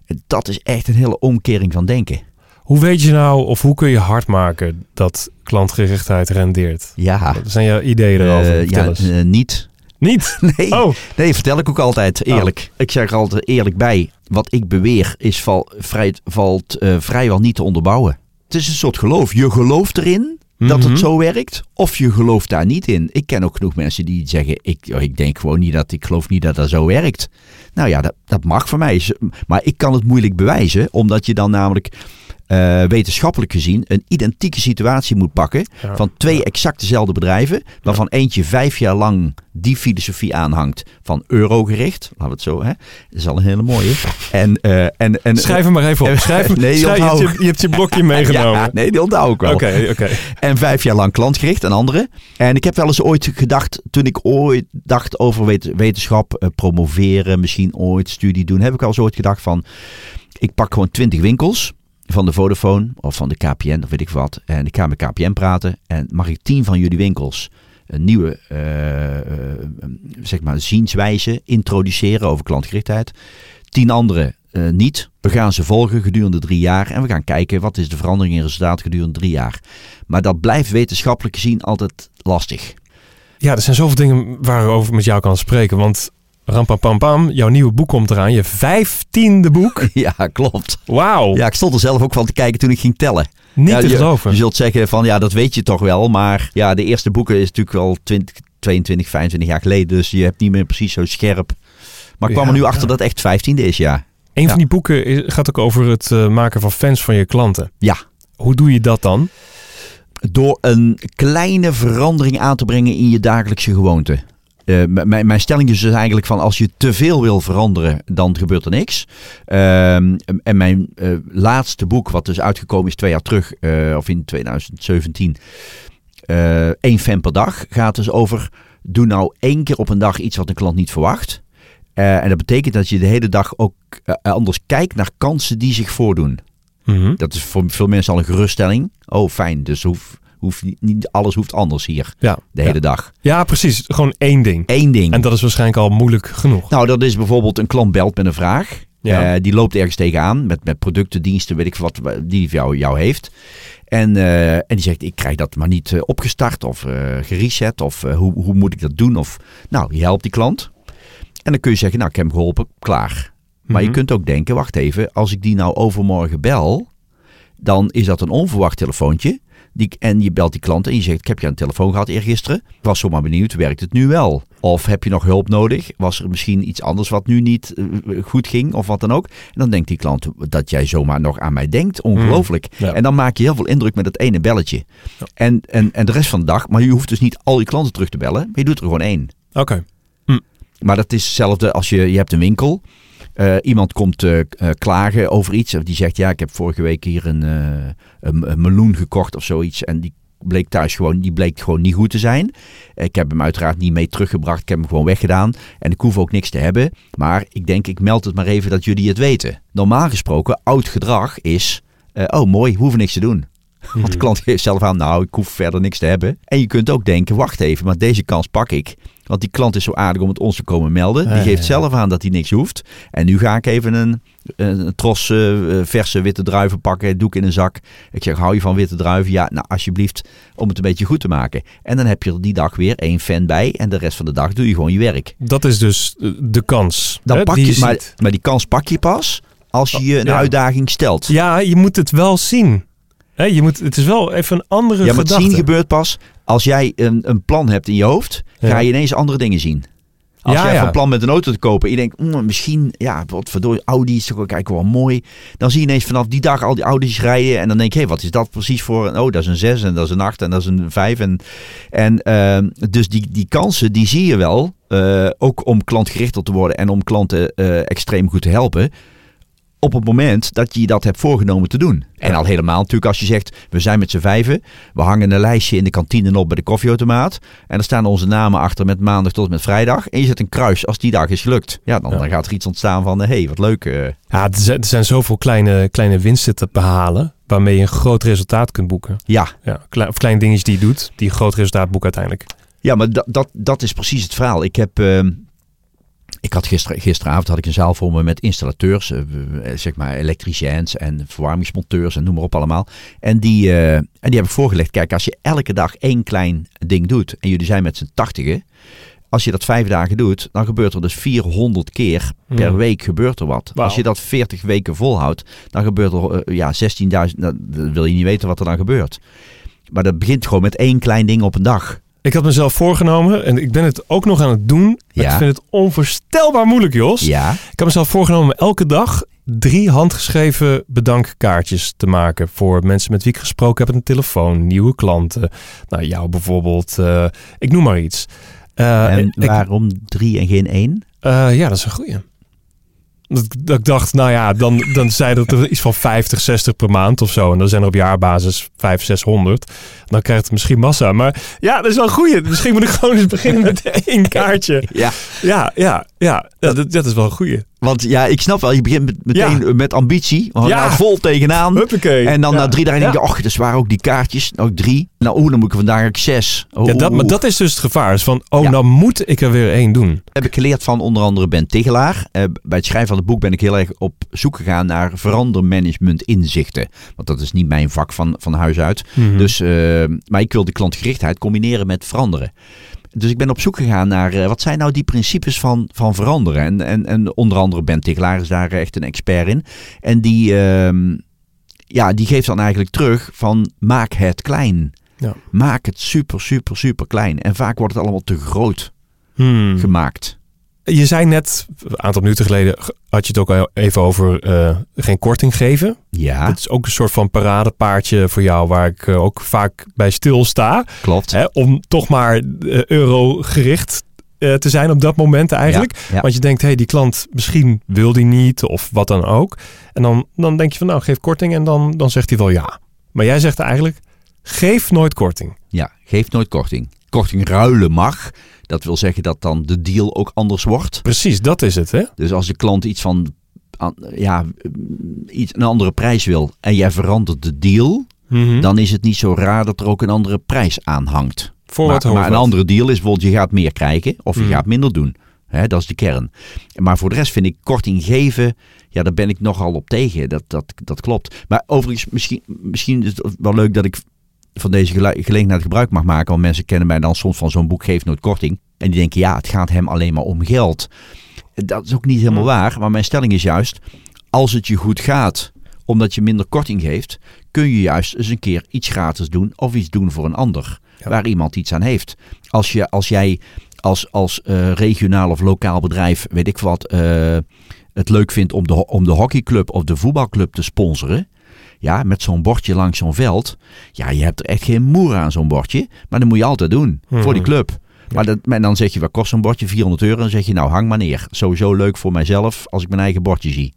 En dat is echt een hele omkering van denken. Hoe weet je nou, of hoe kun je hard maken dat klantgerichtheid rendeert? Ja. Wat zijn jouw ideeën erover? Uh, ja, uh, niet. Niet? Nee, oh. nee, vertel ik ook altijd eerlijk. Oh. Ik zeg er altijd eerlijk bij. Wat ik beweer is val, vrij, valt uh, vrijwel niet te onderbouwen. Het is een soort geloof. Je gelooft erin dat Mhm. het zo werkt, of je gelooft daar niet in. Ik ken ook genoeg mensen die zeggen: ik, oh, ik denk gewoon niet dat, ik geloof niet dat dat zo werkt. Nou ja, dat, dat mag voor mij. Maar ik kan het moeilijk bewijzen, omdat je dan namelijk uh, wetenschappelijk gezien een identieke situatie moet pakken Ja. van twee exact dezelfde bedrijven, waarvan eentje vijf jaar lang die filosofie aanhangt van eurogericht. Laten we het zo, hè? Dat is al een hele mooie. En, uh, en, en, Schrijf hem maar even op. Schrijf. Nee, die schrijf, je, hebt je, je hebt je blokje meegenomen. Ja, nee, die onthoud ik wel. Oké, oké. En vijf jaar lang klantgericht, een andere. En ik heb wel eens ooit gedacht, toen ik ooit dacht over wet- wetenschap, eh, promoveren, misschien ooit studie doen, heb ik wel eens ooit gedacht van, ik pak gewoon twintig winkels van de Vodafone of van de KPN of weet ik wat. En ik ga met KPN praten en mag ik tien van jullie winkels een nieuwe eh, eh, zeg maar zienswijze introduceren over klantgerichtheid. Tien andere eh, niet. We gaan ze volgen gedurende drie jaar en we gaan kijken wat is de verandering in resultaat gedurende drie jaar. Maar dat blijft wetenschappelijk gezien altijd lastig. Ja, er zijn zoveel dingen waarover ik met jou kan spreken. Want rampapampam, jouw nieuwe boek komt eraan. Je vijftiende boek. ja, klopt. Wauw. Ja, ik stond er zelf ook van te kijken toen ik ging tellen. Niet Ja, te je, geloven. je zult zeggen van ja, dat weet je toch wel. Maar ja, de eerste boeken is natuurlijk al 20, 22, 25 jaar geleden. Dus je hebt niet meer precies zo scherp. Maar ik kwam Ja, er nu achter ja. dat het echt vijftiende is, ja. Een Ja. van die boeken gaat ook over het eh, maken van fans van je klanten. Ja. Hoe doe je dat dan? Door een kleine verandering aan te brengen in je dagelijkse gewoonte. Eh, mijn, mijn stelling is dus eigenlijk van als je te veel wil veranderen, dan gebeurt er niks. Ehm, en mijn eh, laatste boek, wat dus uitgekomen is twee jaar terug, eh, of in 2017, eh één fan per dag, gaat dus over doe nou één keer op een dag iets wat een klant niet verwacht. En dat betekent dat je de hele dag ook anders kijkt naar kansen die zich voordoen. Mhm. Dat is voor veel mensen al een geruststelling. Oh, fijn. Dus hoef, hoef niet, alles hoeft anders hier Ja. de ja. hele dag. ja, precies. Gewoon één ding. Eén ding. En dat is waarschijnlijk al moeilijk genoeg. Nou, dat is bijvoorbeeld een klant belt met een vraag. Ja. Eh, die loopt ergens tegenaan met, met producten, diensten, weet ik veel wat, die jou, jou heeft. En, eh, en die zegt, ik krijg dat maar niet eh, opgestart of gereset. Of hoe, hoe moet ik dat doen? Of, nou, je helpt die klant. En dan kun je zeggen, nou, ik heb hem geholpen, klaar. Maar je Mhm. kunt ook denken, wacht even, als ik die nou overmorgen bel, dan is dat een onverwacht telefoontje. Die, en je belt die klant en je zegt, ik heb je aan de telefoon gehad eergisteren. Ik was zomaar benieuwd, werkt het nu wel? Of heb je nog hulp nodig? Was er misschien iets anders wat nu niet eh, goed ging of wat dan ook? En dan denkt die klant dat jij zomaar nog aan mij denkt. Ongelooflijk. Ja. En dan maak je heel veel indruk met dat ene belletje. Ja. En, en, en de rest van de dag, maar je hoeft dus niet al je klanten terug te bellen. Maar je doet er gewoon één. Oké. Maar dat is hetzelfde als je, je hebt een winkel. Eh, iemand komt eh, klagen over iets. Of die zegt, ja, ik heb vorige week hier een, een, een meloen gekocht of zoiets. En die bleek thuis gewoon, die bleek gewoon niet goed te zijn. Ik heb hem uiteraard niet mee teruggebracht. Ik heb hem gewoon weggedaan. En ik hoef ook niks te hebben. Maar ik denk, ik meld het maar even dat jullie het weten. Normaal gesproken, oud gedrag is, oh mooi, we hoeven niks te doen. Want de klant geeft zelf aan, nou, ik hoef verder niks te hebben. En je kunt ook denken, wacht even, maar deze kans pak ik. Want die klant is zo aardig om het ons te komen melden. Die geeft zelf aan dat hij niks hoeft. En nu ga ik even een, een tros eh, verse witte druiven pakken, doe ik in een zak. Ik zeg, hou je van witte druiven? Ja, nou alsjeblieft, om het een beetje goed te maken. En dan heb je er die dag weer één fan bij. En de rest van de dag doe je gewoon je werk. Dat is dus eh, de kans. Dan hè, pak die je, maar, maar die kans pak je pas als je je een Ja. uitdaging stelt. Ja, je moet het wel zien. Je moet, het is wel even een andere Ja, maar het gedachte. zien gebeurt pas als jij een, een plan hebt in je hoofd, Ja. ga je ineens andere dingen zien. Als Ja, jij ja. van plan met een auto te kopen en je denkt, "Mm, misschien, ja, wat verdorie, Audi is toch eigenlijk wel mooi. Dan zie je ineens vanaf die dag al die Audi's rijden en dan denk je, hé, wat is dat precies voor een, oh, dat is een 6 en dat is een 8 en dat is een 5. En, en ehm, dus die, die kansen, die zie je wel, eh, ook om klantgerichter te worden en om klanten eh, extreem goed te helpen. Op het moment dat je dat hebt voorgenomen te doen. En al helemaal natuurlijk als je zegt, we zijn met z'n vijven. We hangen een lijstje in de kantine op bij de koffieautomaat. En er staan onze namen achter met maandag tot en met vrijdag. En je zet een kruis als die dag is gelukt. Ja, dan, Ja. dan gaat er iets ontstaan van, hé, hey, wat leuk. eh. Ja, er zijn, zoveel kleine, kleine winsten te behalen. Waarmee je een groot resultaat kunt boeken. ja, Ja, klein, of kleine dingetjes die je doet. Die een groot resultaat boeken uiteindelijk. Ja, maar dat, dat, dat is precies het verhaal. Ik heb. ehm, ik had gister, gisteravond had ik een zaal voor me met installateurs, eh, eh, zeg maar elektriciëns en verwarmingsmonteurs en noem maar op allemaal. En die, eh, en die heb ik voorgelegd. Kijk, als je elke dag één klein ding doet en jullie zijn met z'n tachtigen. Als je dat vijf dagen doet, dan gebeurt er dus 400 keer per Hmm. week gebeurt er wat. Als je dat 40 weken volhoudt, dan gebeurt er ja, 16.000. Nou, dan wil je niet weten wat er dan gebeurt. Maar dat begint gewoon met één klein ding op een dag. Ik had mezelf voorgenomen, en ik ben het ook nog aan het doen. Maar Ja. ik vind het onvoorstelbaar moeilijk, Jos. Ja. Ik had mezelf voorgenomen om elke dag drie handgeschreven bedankkaartjes te maken. Voor mensen met wie ik gesproken heb aan de telefoon. Nieuwe klanten. Nou, jou bijvoorbeeld. eh, ik noem maar iets. Eh, en ik- waarom drie en geen één? eh, ja, dat is een goeie. Dat, ik- dat ik dacht, nou ja, dan, dan zijn dat er iets van 50, 60 per maand of zo. En dan zijn er op jaarbasis 500, 600. Dan krijgt het misschien massa. Maar ja, dat is wel een goeie. Misschien moet ik gewoon eens beginnen met één kaartje. Ja. Ja, ja, ja. ja dat, dat is wel een goeie. Want ja, ik snap wel, je begint met, meteen met ambitie. Gaan Ja. daar vol tegenaan. Huppakee. En dan Ja. na drie dagen denk je, Ja. och, dus waren ook die kaartjes. Ook drie. Nou, oeh, dan moet ik vandaag ook zes. Oh, Ja, dat, maar dat is dus het gevaar. Is van, oh, nou moet ik er weer één doen. heb ik geleerd van onder andere Ben Tigelaar. Eh, bij het schrijven van het boek ben ik heel erg op zoek gegaan naar verandermanagement inzichten. Want dat is niet mijn vak van, van huis uit. Mhm. Dus, eh, maar ik wil de klantgerichtheid combineren met veranderen. Dus ik ben op zoek gegaan naar eh, wat zijn nou die principes van, van veranderen. En, en, en onder andere Ben Tigelaar is daar echt een expert in. En die, ehm, ja, die geeft dan eigenlijk terug van maak het klein. Ja. Maak het super, super, super klein. En vaak wordt het allemaal te groot Hmm. gemaakt. Je zei net, een aantal minuten geleden, had je het ook al even over eh, geen korting geven. Ja, Dat is ook een soort van paradepaardje voor jou, waar ik eh, ook vaak bij stilsta. klopt. Hè, om toch maar eh, eurogericht te zijn op dat moment eigenlijk. Ja, ja. Want je denkt, hé, hey, die klant misschien wil die niet of wat dan ook. En dan, dan denk je van, nou, geef korting en dan, dan zegt hij wel ja. Maar jij zegt eigenlijk, geef nooit korting. Ja, geef nooit korting. Korting ruilen mag. Dat wil zeggen dat dan de deal ook anders wordt. Precies, dat is het, hè? Dus als de klant iets van an- ja, iets, een andere prijs wil en jij verandert de deal, Mhm. dan is het niet zo raar dat er ook een andere prijs aan hangt. Voor maar, maar een andere deal is bijvoorbeeld je gaat meer krijgen of je Mhm. gaat minder doen. Dat is de kern. Maar voor de rest vind ik korting geven, ja, daar ben ik nogal op tegen. Dat, dat, dat klopt. Maar overigens, misschien, misschien is het wel leuk dat ik van deze gele- gelegenheid gebruik mag maken. Want mensen kennen mij dan soms van zo'n boek Geef Nooit Korting. En die denken, ja, het gaat hem alleen maar om geld. Dat is ook niet helemaal Mhm. waar. Maar mijn stelling is juist, als het je goed gaat, omdat je minder korting geeft, kun je juist eens een keer iets gratis doen of iets doen voor een ander. Ja. Waar iemand iets aan heeft. Als, je, als jij als, als eh, regionaal of lokaal bedrijf, weet ik wat, eh, het leuk vindt om de, om de hockeyclub of de voetbalclub te sponsoren. Ja, met zo'n bordje langs zo'n veld. Ja, je hebt er echt geen moer aan zo'n bordje. Maar dat moet je altijd doen. Mhm. Voor die club. Maar, dat, maar dan zeg je, wat kost zo'n bordje? 400 euro. Dan zeg je, nou hang maar neer. Sowieso leuk voor mijzelf als ik mijn eigen bordje zie.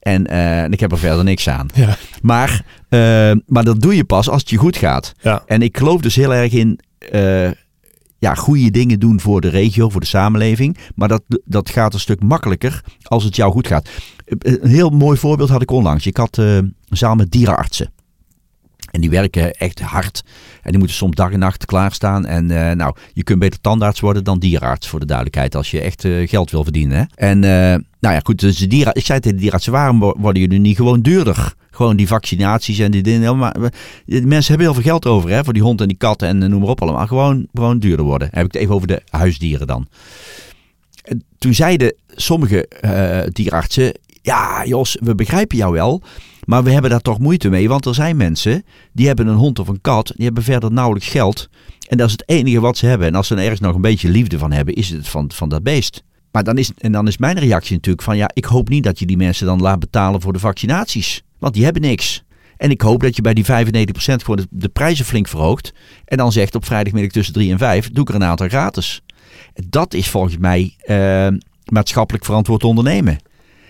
En, eh, en ik heb er verder niks aan. Ja. Maar, eh, maar dat doe je pas als het je goed gaat. Ja. En ik geloof dus heel erg in eh, ja, goede dingen doen voor de regio, voor de samenleving. Maar dat, dat gaat een stuk makkelijker als het jou goed gaat. Een heel mooi voorbeeld had ik onlangs. Ik had eh, een met dierenartsen. En die werken echt hard. En die moeten soms dag en nacht klaarstaan. En eh, nou, je kunt beter tandarts worden dan dierenarts, voor de duidelijkheid. Als je echt eh, geld wil verdienen. Hè? En eh, nou ja, goed. Dus de dieren, ik zei tegen de dierenartsen, waarom wo- worden jullie niet gewoon duurder? Gewoon die vaccinaties en die dingen. Maar, mensen hebben heel veel geld over, hè? Voor die hond en die kat en noem maar op allemaal. Gewoon, gewoon duurder worden. Heb ik het even over de huisdieren dan. En toen zeiden sommige eh, dierenartsen, ja Jos, we begrijpen jou wel, maar we hebben daar toch moeite mee. Want er zijn mensen die hebben een hond of een kat, die hebben verder nauwelijks geld. En dat is het enige wat ze hebben. En als ze er ergens nog een beetje liefde van hebben, is het van, van dat beest. Maar dan is, en dan is mijn reactie natuurlijk van ja, ik hoop niet dat je die mensen dan laat betalen voor de vaccinaties. Want die hebben niks. En ik hoop dat je bij die 95% gewoon de, de prijzen flink verhoogt. En dan zegt op vrijdagmiddag tussen 3 en 5, doe ik er een aantal gratis. Dat is volgens mij eh, maatschappelijk verantwoord ondernemen.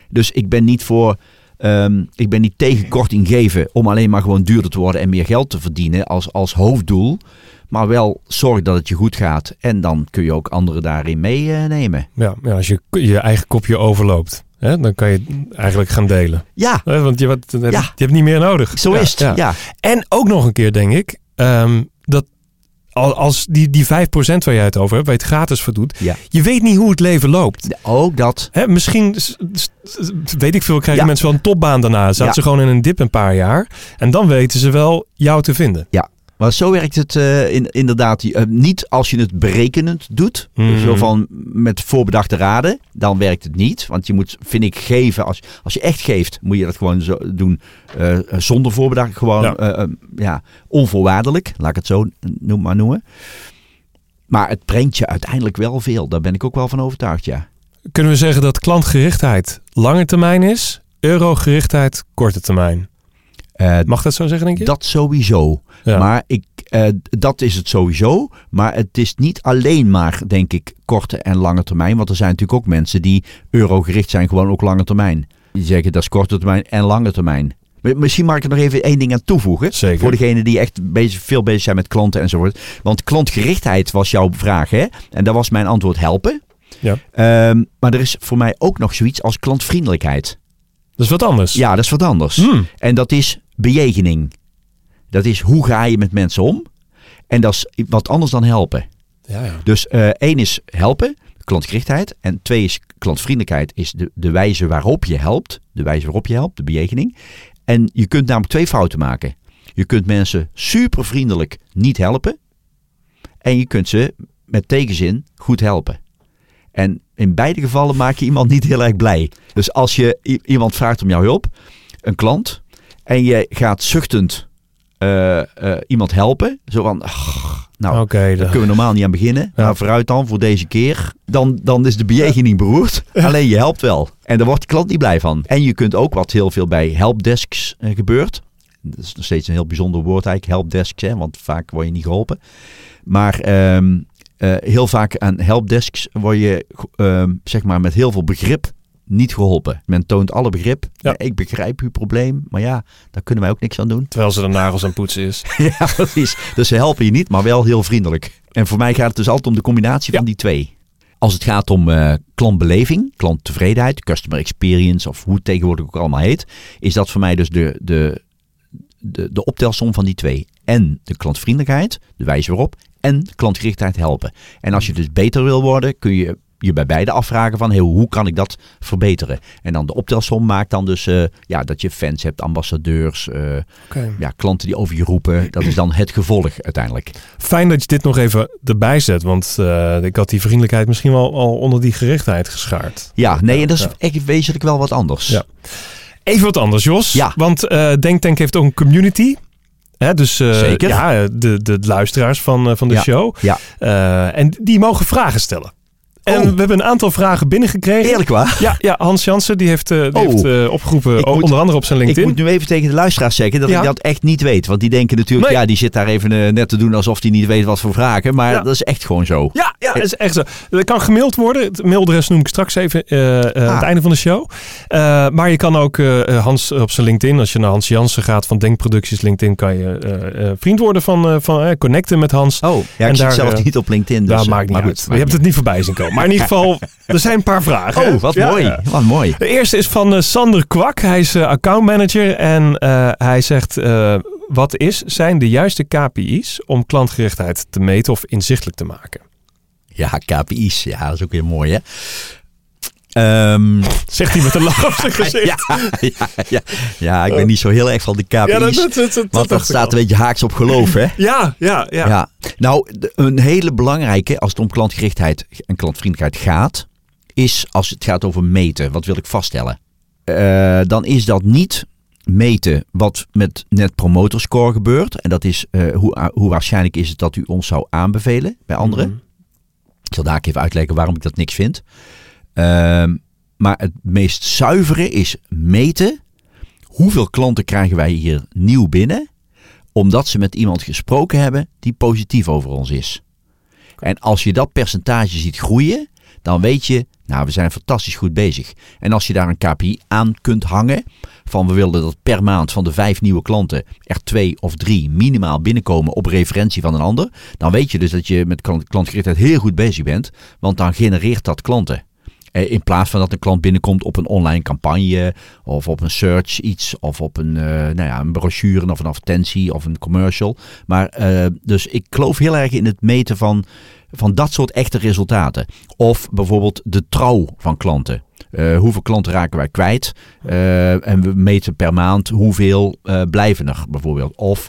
Dus ik ben niet voor. ehm, ik ben niet tegen korting geven om alleen maar gewoon duurder te worden en meer geld te verdienen als, als hoofddoel. Maar wel zorg dat het je goed gaat. En dan kun je ook anderen daarin meenemen. Ja, ja, als je je eigen kopje overloopt, hè, dan kan je het eigenlijk gaan delen. ja, want je, wat, je, hebt, Ja. je hebt niet meer nodig. zo Ja, is het. Ja. En ook nog een keer, denk ik, ehm, dat al- als die, die 5% waar jij het over hebt, waar je het gratis voor doet, Ja. je weet niet hoe het leven loopt. Ook dat. Hè, misschien, weet ik veel, krijgen Ja. mensen wel een topbaan daarna. Zaten Ja. ze gewoon in een dip een paar jaar. En dan weten ze wel jou te vinden. Maar zo werkt het eh, in, inderdaad eh, niet als je het berekenend doet. Mhm. Zo van met voorbedachte raden. Dan werkt het niet. Want je moet, vind ik, geven. Als, als je echt geeft, moet je dat gewoon zo doen. eh, zonder voorbedacht. Gewoon Ja. ja. ja, onvoorwaardelijk. Laat ik het zo noem, maar noemen. Maar het brengt je uiteindelijk wel veel. Daar ben ik ook wel van overtuigd, ja. Kunnen we zeggen dat klantgerichtheid lange termijn is, eurogerichtheid korte termijn? Eh, Mag dat zo zeggen, denk je? dat sowieso. Ja. Maar ik, eh, dat is het sowieso. Maar het is niet alleen maar, denk ik, korte en lange termijn. Want er zijn natuurlijk ook mensen die eurogericht zijn, gewoon ook lange termijn. Die zeggen dat is korte termijn en lange termijn. Misschien mag ik er nog even één ding aan toevoegen. Zeker. Voor degenen die echt bezig, veel bezig zijn met klanten enzovoort. Want klantgerichtheid was jouw vraag, hè? En daar was mijn antwoord helpen. Ja. Ehm, maar er is voor mij ook nog zoiets als klantvriendelijkheid. Dat is wat anders. Ja, dat is wat anders. Hmm. En dat is bejegening. Dat is hoe ga je met mensen om. En dat is wat anders dan helpen. Ja, ja. Dus eh, één is helpen, klantgerichtheid. En twee is klantvriendelijkheid, is de, de wijze waarop je helpt. De wijze waarop je helpt, de bejegening. En je kunt namelijk twee fouten maken. Je kunt mensen super vriendelijk niet helpen. En je kunt ze met tegenzin goed helpen. En in beide gevallen maak je iemand niet heel erg blij. Dus als je iemand vraagt om jouw hulp, een klant, en je gaat zuchtend eh, eh, iemand helpen, zo van, "Ach, nou, Oké, daar kunnen we normaal niet aan beginnen. Ja. Maar vooruit dan, voor deze keer. Dan, dan is de bejegening beroerd. Alleen je helpt wel. En daar wordt de klant niet blij van. En je kunt ook, wat heel veel bij helpdesks eh, gebeurt. Dat is nog steeds een heel bijzonder woord eigenlijk, helpdesks. Hè, want vaak word je niet geholpen. Maar ehm, eh, heel vaak aan helpdesks word je ehm, zeg maar met heel veel begrip niet geholpen. Men toont alle begrip. Ja. Ik begrijp uw probleem. Maar ja, daar kunnen wij ook niks aan doen. terwijl ze de nagels aan poetsen is. Ja, precies. Dus ze helpen je niet, maar wel heel vriendelijk. En voor mij gaat het dus altijd om de combinatie van die twee. Als het gaat om eh, klantbeleving, klanttevredenheid, customer experience of hoe het tegenwoordig ook allemaal heet, is dat voor mij dus de, de, de, de optelsom van die twee. En de klantvriendelijkheid, de wijze waarop, en klantgerichtheid helpen. En als je dus beter wil worden, kun je je bij beide afvragen van hey, hoe kan ik dat verbeteren? En dan de optelsom maakt dan dus eh, ja, dat je fans hebt, ambassadeurs, eh, ja, klanten die over je roepen. Dat is dan het gevolg uiteindelijk. Fijn dat je dit nog even erbij zet, want eh, ik had die vriendelijkheid misschien wel al onder die gerichtheid geschaard. Ja, nee, en dat is Ja. echt wezenlijk wel wat anders. Ja. Even wat anders, Jos. Ja. Want eh Denktank heeft ook een community. Hè, dus eh, Zeker. ja, de, de luisteraars van, eh, van de Ja. show. Ja. Eh, en die mogen vragen stellen. En Oh. we hebben een aantal vragen binnengekregen. Eerlijk waar? Ja, ja, Hans Jansen die heeft, eh, die Oh. heeft eh, opgeroepen, Ik moet- onder andere op zijn Ik LinkedIn. moet nu even tegen de luisteraars zeggen dat Ja. ik dat echt niet weet. Want die denken natuurlijk, Nee. ja, die zit daar even eh, net te doen alsof hij niet weet wat voor vragen. Maar Ja. dat is echt gewoon zo. Ja, ja, dat is echt zo. Dat kan gemaild worden. Het mailadres noem ik straks even aan Ah. het einde van de show. Maar je kan ook Hans op zijn LinkedIn, als je naar Hans Jansen gaat van Denkproducties LinkedIn, kan je vriend worden van, van connecten met Hans. Oh, ja, En ik zit daar, zelf niet op LinkedIn. Dus, Daar maakt niet maar uit. goed, je hebt het niet voorbij zien komen. Maar in ieder geval, er zijn een paar vragen. Oh, wat Ja, mooi. Wat mooi. De eerste is van eh, Sander Kwak. Hij is eh, accountmanager en eh, hij zegt... wat is, zijn de juiste KPI's om klantgerichtheid te meten of inzichtelijk te maken? Ja, KPI's. Ja, dat is ook weer mooi, hè? Ehm, Zegt hij met een lach op zijn gezicht. ja, ja, ja, ja, ik ben niet zo heel erg van de KPI's. Ja, dat, dat, dat, dat want dat staat al. een beetje haaks op geloof, hè? Ja, ja, ja. Ja. Nou, een hele belangrijke als het om klantgerichtheid en klantvriendelijkheid gaat, is als het gaat over meten. Wat wil ik vaststellen? eh, dan is dat niet meten wat met Net Promoter Score gebeurt. En dat is eh, hoe, hoe waarschijnlijk is het dat u ons zou aanbevelen bij anderen. Mhm. Ik zal daar even uitleggen waarom ik dat niks vind. Ehm, maar het meest zuivere is meten hoeveel klanten krijgen wij hier nieuw binnen. Omdat ze met iemand gesproken hebben die positief over ons is. En als je dat percentage ziet groeien, dan weet je, nou we zijn fantastisch goed bezig. En als je daar een KPI aan kunt hangen, van we willen dat per maand van de vijf nieuwe klanten er twee of drie minimaal binnenkomen op referentie van een ander, dan weet je dus dat je met klant- klantgerichtheid heel goed bezig bent, want dan genereert dat klanten. Eh, In plaats van dat een klant binnenkomt op een online campagne of op een search iets of op een, eh, nou ja, een brochure of een advertentie of een commercial. Maar eh, dus ik geloof heel erg in het meten van, van dat soort echte resultaten. Of bijvoorbeeld de trouw van klanten. Hoeveel klanten raken wij kwijt? En we meten per maand hoeveel blijven er bijvoorbeeld. Of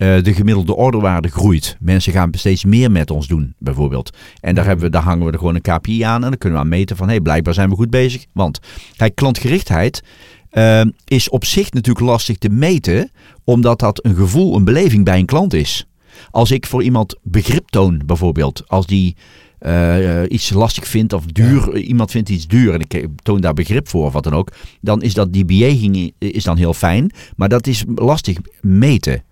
eh, de gemiddelde orderwaarde groeit. Mensen gaan steeds meer met ons doen, bijvoorbeeld. En daar, hebben we, daar hangen we er gewoon een KPI aan. En dan kunnen we aan meten van, hé, hey, blijkbaar zijn we goed bezig. Want, kijk, klantgerichtheid eh, is op zich natuurlijk lastig te meten. Omdat dat een gevoel, een beleving bij een klant is. Als ik voor iemand begrip toon, bijvoorbeeld. Als die eh, iets lastig vindt of duur, iemand vindt iets duur en ik toon daar begrip voor of wat dan ook, dan is dat die bejeging is dan heel fijn, maar dat is lastig meten.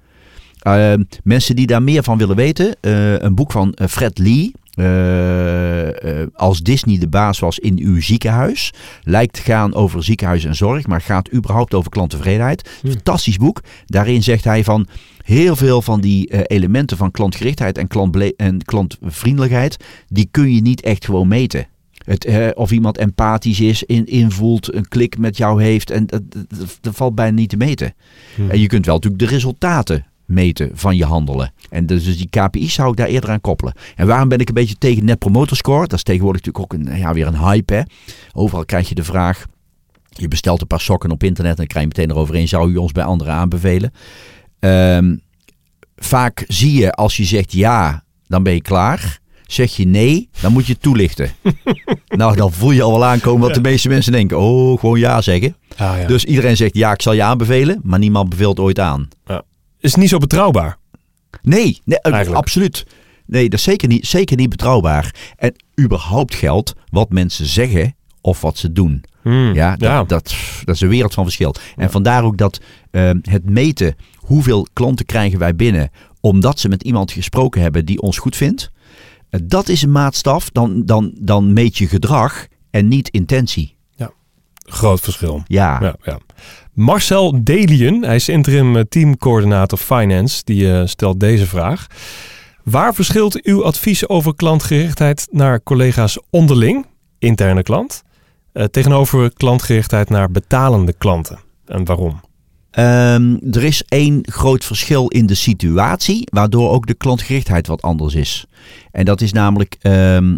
Uh, mensen die daar meer van willen weten, uh, een boek van uh, Fred Lee. Uh, als Disney de baas was in uw ziekenhuis. Lijkt te gaan over ziekenhuis en zorg, maar gaat überhaupt over klanttevredenheid. Hmm. Fantastisch boek. Daarin zegt hij van heel veel van die elementen van klantgerichtheid en, klantble- en klantvriendelijkheid, die kun je niet echt gewoon meten. Het, eh, of iemand empathisch is, in, invoelt, een klik met jou heeft. En dat, dat, dat valt bijna niet te meten. Hmm. En je kunt wel natuurlijk de resultaten meten van je handelen. En dus, dus die KPI's zou ik daar eerder aan koppelen. En waarom ben ik een beetje tegen Net Promoter Score? Dat is tegenwoordig natuurlijk ook een, ja, weer een hype. Hè? Overal krijg je de vraag. Je bestelt een paar sokken op internet en dan krijg je meteen eroverheen. Zou u ons bij anderen aanbevelen? Um, vaak zie je als je zegt ja, dan ben je klaar. Zeg je nee, dan moet je het toelichten. nou, dan voel je al wel aankomen wat de meeste mensen denken. Oh, gewoon ja zeggen. Ah, ja. Dus iedereen zegt ja, ik zal je aanbevelen. Maar niemand beveelt ooit aan. Is niet zo betrouwbaar. Nee, nee eh, Eigenlijk. absoluut. Nee, dat is zeker niet, zeker niet betrouwbaar. En überhaupt geldt wat mensen zeggen of wat ze doen. Hmm. Ja, dat, Ja. Dat, dat is een wereld van verschil. En vandaar ook dat eh, het meten hoeveel klanten krijgen wij binnen omdat ze met iemand gesproken hebben die ons goed vindt. eh, dat is een maatstaf. Dan, dan, dan meet je gedrag en niet intentie. Groot verschil. Ja, Ja, ja. Marcel Delien, hij is interim eh, teamcoördinator finance, die eh, stelt deze vraag. Waar verschilt uw advies over klantgerichtheid naar collega's onderling, interne klant, eh, tegenover klantgerichtheid naar betalende klanten? En waarom? Ehm, er is één groot verschil in de situatie, waardoor ook de klantgerichtheid wat anders is. En dat is namelijk ehm,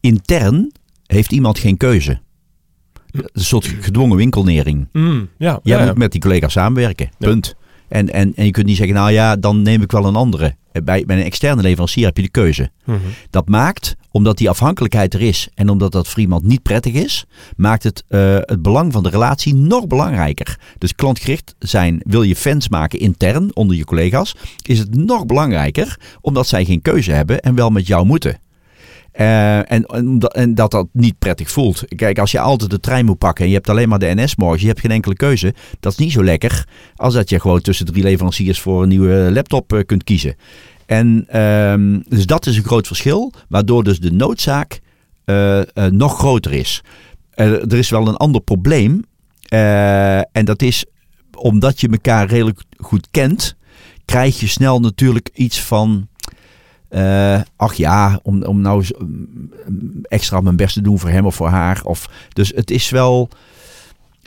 intern heeft iemand geen keuze. Een soort gedwongen winkelnering. ja, Jij ja, moet met die collega's samenwerken. Punt. En, en, en je kunt niet zeggen, nou ja, dan neem ik wel een andere. Bij, bij een externe leverancier heb je de keuze. Mhm. Dat maakt, omdat die afhankelijkheid er is en omdat dat voor iemand niet prettig is, maakt het eh, het belang van de relatie nog belangrijker. Dus klantgericht zijn, wil je fans maken intern onder je collega's, is het nog belangrijker omdat zij geen keuze hebben en wel met jou moeten. Eh, en, en, dat- dat niet prettig voelt. Kijk, als je altijd de trein moet pakken en je hebt alleen maar de NS morgen, je hebt geen enkele keuze. Dat is niet zo lekker als dat je gewoon tussen drie leveranciers voor een nieuwe laptop eh, kunt kiezen. En ehm, dus dat is een groot verschil, waardoor dus de noodzaak eh, nog groter is. Er is wel een ander probleem. en dat is omdat je elkaar redelijk goed kent, krijg je snel natuurlijk iets van. Eh, ach ja, om, om nou extra mijn best te doen voor hem of voor haar. Of, dus het is wel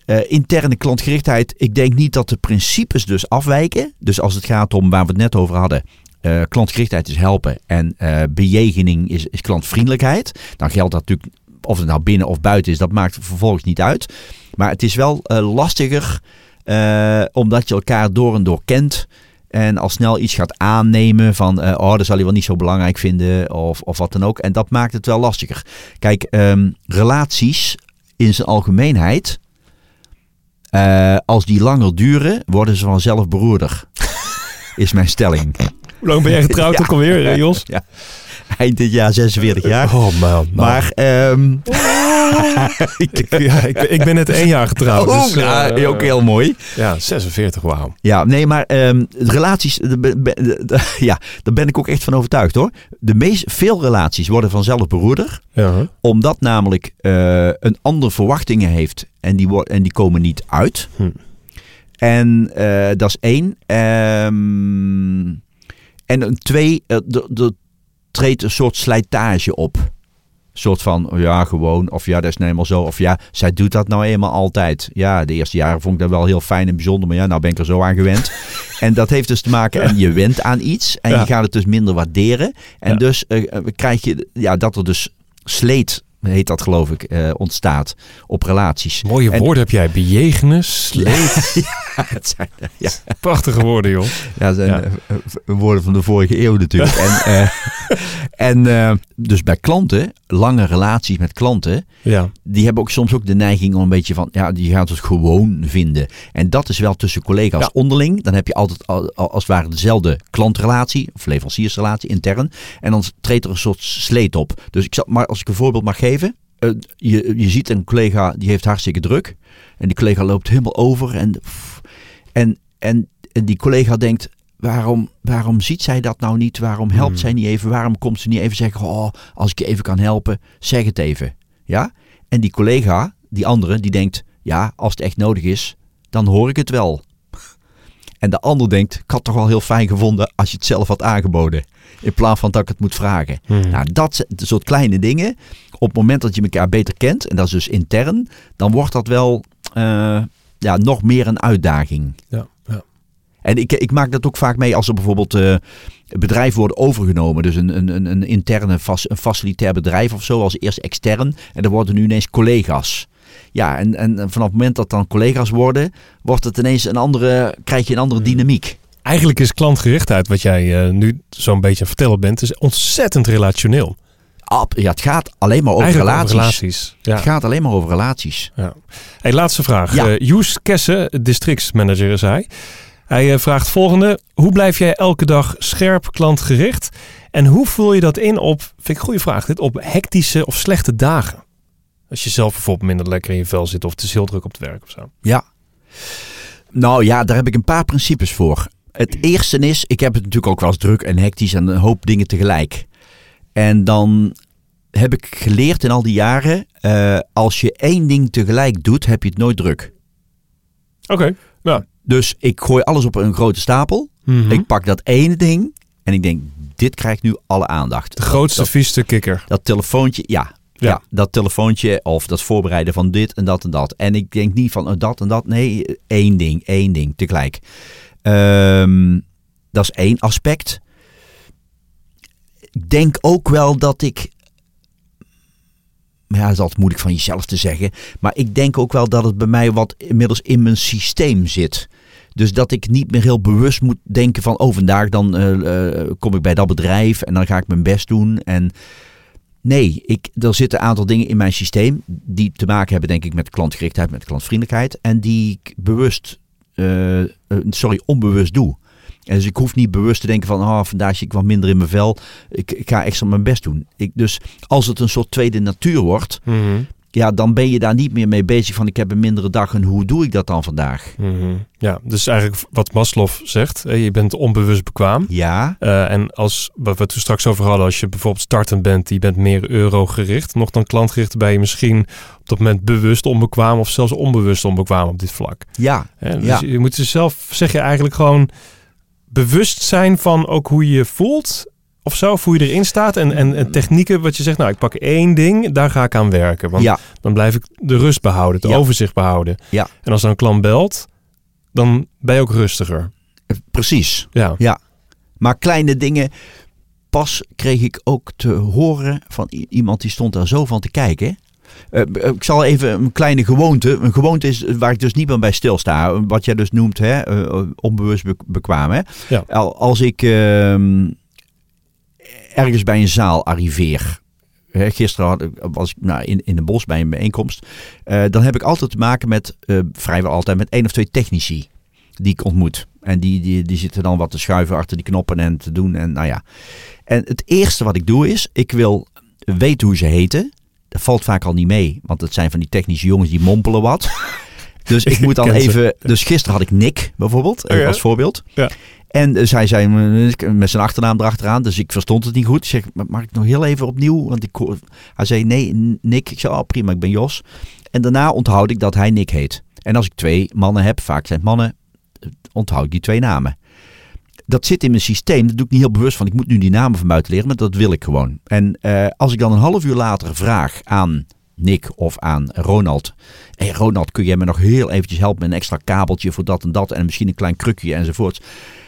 eh, interne klantgerichtheid. Ik denk niet dat de principes dus afwijken. Dus als het gaat om waar we het net over hadden. eh, klantgerichtheid is helpen en bejegening is, is klantvriendelijkheid. Dan geldt dat natuurlijk, of het nou binnen of buiten is, dat maakt vervolgens niet uit. Maar het is wel lastiger omdat je elkaar door en door kent. En al snel iets gaat aannemen van, eh, oh, dat zal hij wel niet zo belangrijk vinden of, of wat dan ook. En dat maakt het wel lastiger. Kijk, ehm, relaties in zijn algemeenheid Eh, als die langer duren, worden ze vanzelf beroerder. Is mijn stelling. Hoe lang ben jij getrouwd Ja. ook alweer, eh, Jos? Eind dit jaar 46 jaar. Oh man. Maar, ehm ik, ja, ik, ik ben net één jaar getrouwd. oh, dus, ja, eh, ook heel mooi. Ja, 46, wauw. Ja, nee, maar ehm, de relaties, de, de- ja, daar ben ik ook echt van overtuigd hoor. De meest, veel relaties worden vanzelf beroerder, Ja. omdat namelijk eh, een ander verwachtingen heeft en die, en die komen niet uit. Hm. En eh, dat is één. Ehm, en een twee, eh, er er treedt een soort slijtage op. Een soort van, oh ja, gewoon. Of ja, dat is nou eenmaal zo. Of ja, zij doet dat nou eenmaal altijd. Ja, de eerste jaren vond ik dat wel heel fijn en bijzonder. Maar ja, nou ben ik er zo aan gewend. en dat heeft dus te maken, en je went aan iets. En Ja. je gaat het dus minder waarderen. En Ja. dus eh, eh, krijg je, ja, dat er dus sleet, heet dat geloof ik, eh, ontstaat op relaties. Mooie En- woorden heb jij. Bejegenen, sleet. Ja, het zijn, ja, Prachtige woorden, joh. Ja, dat zijn Ja. eh, eh, woorden van de vorige eeuw natuurlijk. En, eh, en eh, dus bij klanten, lange relaties met klanten, Ja. die hebben ook soms ook de neiging om een beetje van, ja, die gaat het gewoon vinden. En dat is wel tussen collega's Ja. onderling. Dan heb je altijd al, al- als het ware dezelfde klantrelatie of leveranciersrelatie intern. En dan treedt er een soort sleet op. Dus ik zal, maar als ik een voorbeeld mag geven. eh, je, je ziet een collega die heeft hartstikke druk. En die collega loopt helemaal over. En, en, en, en die collega denkt, waarom, waarom ziet zij dat nou niet? Waarom helpt Hmm. zij niet even? Waarom komt ze niet even zeggen, oh, als ik je even kan helpen, zeg het even. Ja? En die collega, die andere, die denkt, ja, als het echt nodig is, dan hoor ik het wel. En de ander denkt, ik had het toch wel heel fijn gevonden als je het zelf had aangeboden. In plaats van dat ik het moet vragen. Hm. Nou, dat soort kleine dingen. Op het moment dat je elkaar beter kent, en dat is dus intern, dan wordt dat wel eh, ja, nog meer een uitdaging. Ja. En ik, ik maak dat ook vaak mee als er bijvoorbeeld eh, bedrijven worden overgenomen. Dus een, een, een, interne een facilitair bedrijf of zo, als eerst extern. En er worden nu ineens collega's. Ja, en, en vanaf het moment dat dan collega's worden, wordt het ineens een andere, krijg je een andere dynamiek. Eigenlijk is klantgerichtheid, wat jij eh, nu zo'n beetje aan het vertellen bent, is ontzettend relationeel. Ab- Ja, het gaat alleen maar over Eigenlijk relaties. over relaties. Ja. Het gaat alleen maar over relaties. Hey, laatste vraag. Ja. Eh Joes Kesse, districtsmanager is hij. Hij eh, vraagt volgende. Hoe blijf jij elke dag scherp klantgericht? En hoe vul je dat in op, vind ik een goede vraag dit, op hectische of slechte dagen? Als je zelf bijvoorbeeld minder lekker in je vel zit of het is heel druk op het werk of zo. Ja. Nou ja, daar heb ik een paar principes voor. Het eerste is, ik heb het natuurlijk ook wel eens druk en hectisch en een hoop dingen tegelijk. En dan heb ik geleerd in al die jaren, eh, als je één ding tegelijk doet, heb je het nooit druk. Oké. Dus ik gooi alles op een grote stapel. Mhm. Ik pak dat ene ding en ik denk, dit krijgt nu alle aandacht. De grootste, Dat, vieste kikker. dat telefoontje, ja. Ja. Ja. dat telefoontje of dat voorbereiden van dit en dat en dat. En ik denk niet van oh, dat en dat. Nee, één ding, één ding tegelijk. Ehm, dat is één aspect. Ik denk ook wel dat ik. Ja, dat is altijd moeilijk van jezelf te zeggen. Maar ik denk ook wel dat het bij mij wat inmiddels in mijn systeem zit. Dus dat ik niet meer heel bewust moet denken van... oh, vandaag dan eh, eh, kom ik bij dat bedrijf en dan ga ik mijn best doen. En nee, ik, er zitten een aantal dingen in mijn systeem... die te maken hebben denk ik met klantgerichtheid, met klantvriendelijkheid... en die ik bewust, eh, sorry, onbewust doe. En dus ik hoef niet bewust te denken van... oh, vandaag zit ik wat minder in mijn vel. Ik, ik ga extra mijn best doen. Ik, dus als het een soort tweede natuur wordt... Mhm. ja, dan ben je daar niet meer mee bezig van... ik heb een mindere dag en hoe doe ik dat dan vandaag? Mhm. Ja, dus eigenlijk wat Maslow zegt. Je bent onbewust bekwaam. Ja, Eh, en als wat we het straks over hadden, als je bijvoorbeeld startend bent, je bent meer euro-gericht, nog dan klantgericht, ben je misschien op dat moment bewust onbekwaam of zelfs onbewust onbekwaam op dit vlak. ja, dus Ja. je moet jezelf, zeg je eigenlijk gewoon bewust zijn van ook hoe je je voelt of zo, of hoe je erin staat en, en, en technieken wat je zegt, nou ik pak één ding, daar ga ik aan werken. Want ja, dan blijf ik de rust behouden, het Ja. overzicht behouden. Ja. En als dan een klant belt, dan ben je ook rustiger. precies. Ja. Maar kleine dingen. Pas kreeg ik ook te horen van iemand die stond daar zo van te kijken. Eh, eh, ik zal even een kleine gewoonte. Een gewoonte is waar ik dus niet meer bij stilsta. Wat jij dus noemt, hè, eh, onbewust be- bekwaam. Hè? Ja. Als ik ehm, ergens bij een zaal arriveer. hè, gisteren had, ik- was ik nou, in, in de bos bij een bijeenkomst. Dan heb ik altijd te maken met, vrijwel altijd, met één of twee technici die ik ontmoet. En die, die, die zitten dan wat te schuiven achter die knoppen en te doen. En nou ja. En het eerste wat ik doe is, ik wil weten hoe ze heten. Dat valt vaak al niet mee, want het zijn van die technische jongens die mompelen wat. Dus ik moet dan even. Dus gisteren had ik Nick bijvoorbeeld, eh, Oh ja? als voorbeeld. Ja. En eh, zij zei eh, met zijn achternaam erachteraan, dus ik verstond het niet goed. Ik zeg, "Maar mag ik nog heel even opnieuw? Want ik, hij zei, nee, Nick. Ik zei, oh prima, ik ben Jos. En daarna onthoud ik dat hij Nick heet. En als ik twee mannen heb, vaak zijn het mannen, eh, onthoud ik die twee namen. Dat zit in mijn systeem, dat doe ik niet heel bewust van. Ik moet nu die namen van buiten leren, maar dat wil ik gewoon. En eh, als ik dan een half uur later vraag aan Nick of aan Ronald. Hé Ronald, kun jij me nog heel eventjes helpen met een extra kabeltje voor dat en dat en misschien een klein krukje enzovoort.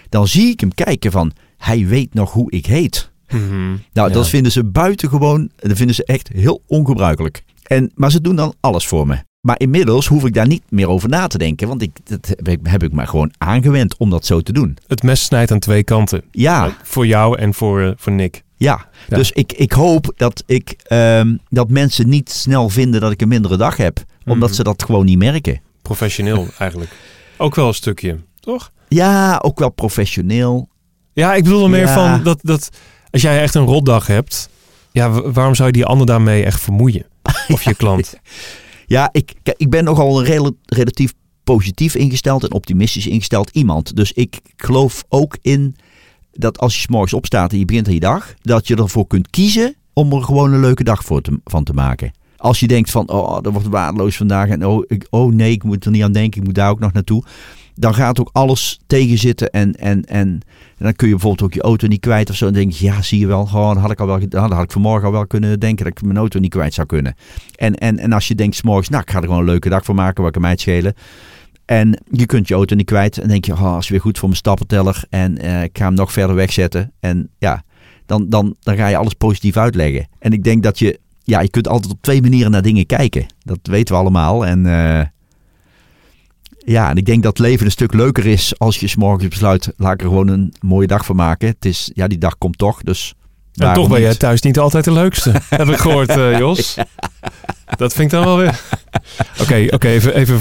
Dan zie ik hem kijken van, hij weet nog hoe ik heet. Mhm. Nou, Ja. dat vinden ze buitengewoon, dat vinden ze echt heel ongebruikelijk. En, maar ze doen dan alles voor me. Maar inmiddels hoef ik daar niet meer over na te denken, want ik, dat heb ik, heb ik me gewoon aangewend om dat zo te doen. Het mes snijdt aan twee kanten. Ja, Voor jou en voor, eh, voor Nick. ja. Ja. Dus ik, ik hoop dat, ik, ehm, dat mensen niet snel vinden dat ik een mindere dag heb, omdat Mhm. ze dat gewoon niet merken. Professioneel eigenlijk. Ook wel een stukje, toch? Ja, ook wel professioneel. Ja, ik bedoel er meer Ja. van dat, dat als jij echt een rotdag hebt, ja, wa- waarom zou je die ander daarmee echt vermoeien? Of je klant. Ja, ik, ik ben nogal een rela- relatief positief ingesteld en optimistisch ingesteld iemand. Dus ik geloof ook in dat als je 's morgens opstaat en je begint aan je dag, dat je ervoor kunt kiezen om er gewoon een leuke dag voor te, van te maken. Als je denkt van, oh, dat wordt waardeloos vandaag en oh, ik, oh nee, ik moet er niet aan denken, ik moet daar ook nog naartoe. Dan gaat ook alles tegenzitten en, en, en, dan kun je bijvoorbeeld ook je auto niet kwijt of zo. En dan denk je, ja, zie je wel, gewoon, had ik al wel, dat had ik vanmorgen al wel kunnen denken dat ik mijn auto niet kwijt zou kunnen. En, en, en als je denkt, 's morgens, nou, ik ga er gewoon een leuke dag voor maken, wat kan mij het schelen. En je kunt je auto niet kwijt. En denk je, oh, is weer goed voor mijn stappenteller. En eh, ik ga hem nog verder wegzetten. En ja, dan, dan, dan ga je alles positief uitleggen. En ik denk dat je, ja, je kunt altijd op twee manieren naar dingen kijken. Dat weten we allemaal. En eh, ja, en ik denk dat leven een stuk leuker is als je 's morgens besluit, laat ik er gewoon een mooie dag van maken. Het is, ja, die dag komt toch, dus En toch ben jij niet? thuis niet altijd de leukste. Heb ik gehoord, eh, Jos. Dat vind ik dan wel weer. Oké, oké, even, even.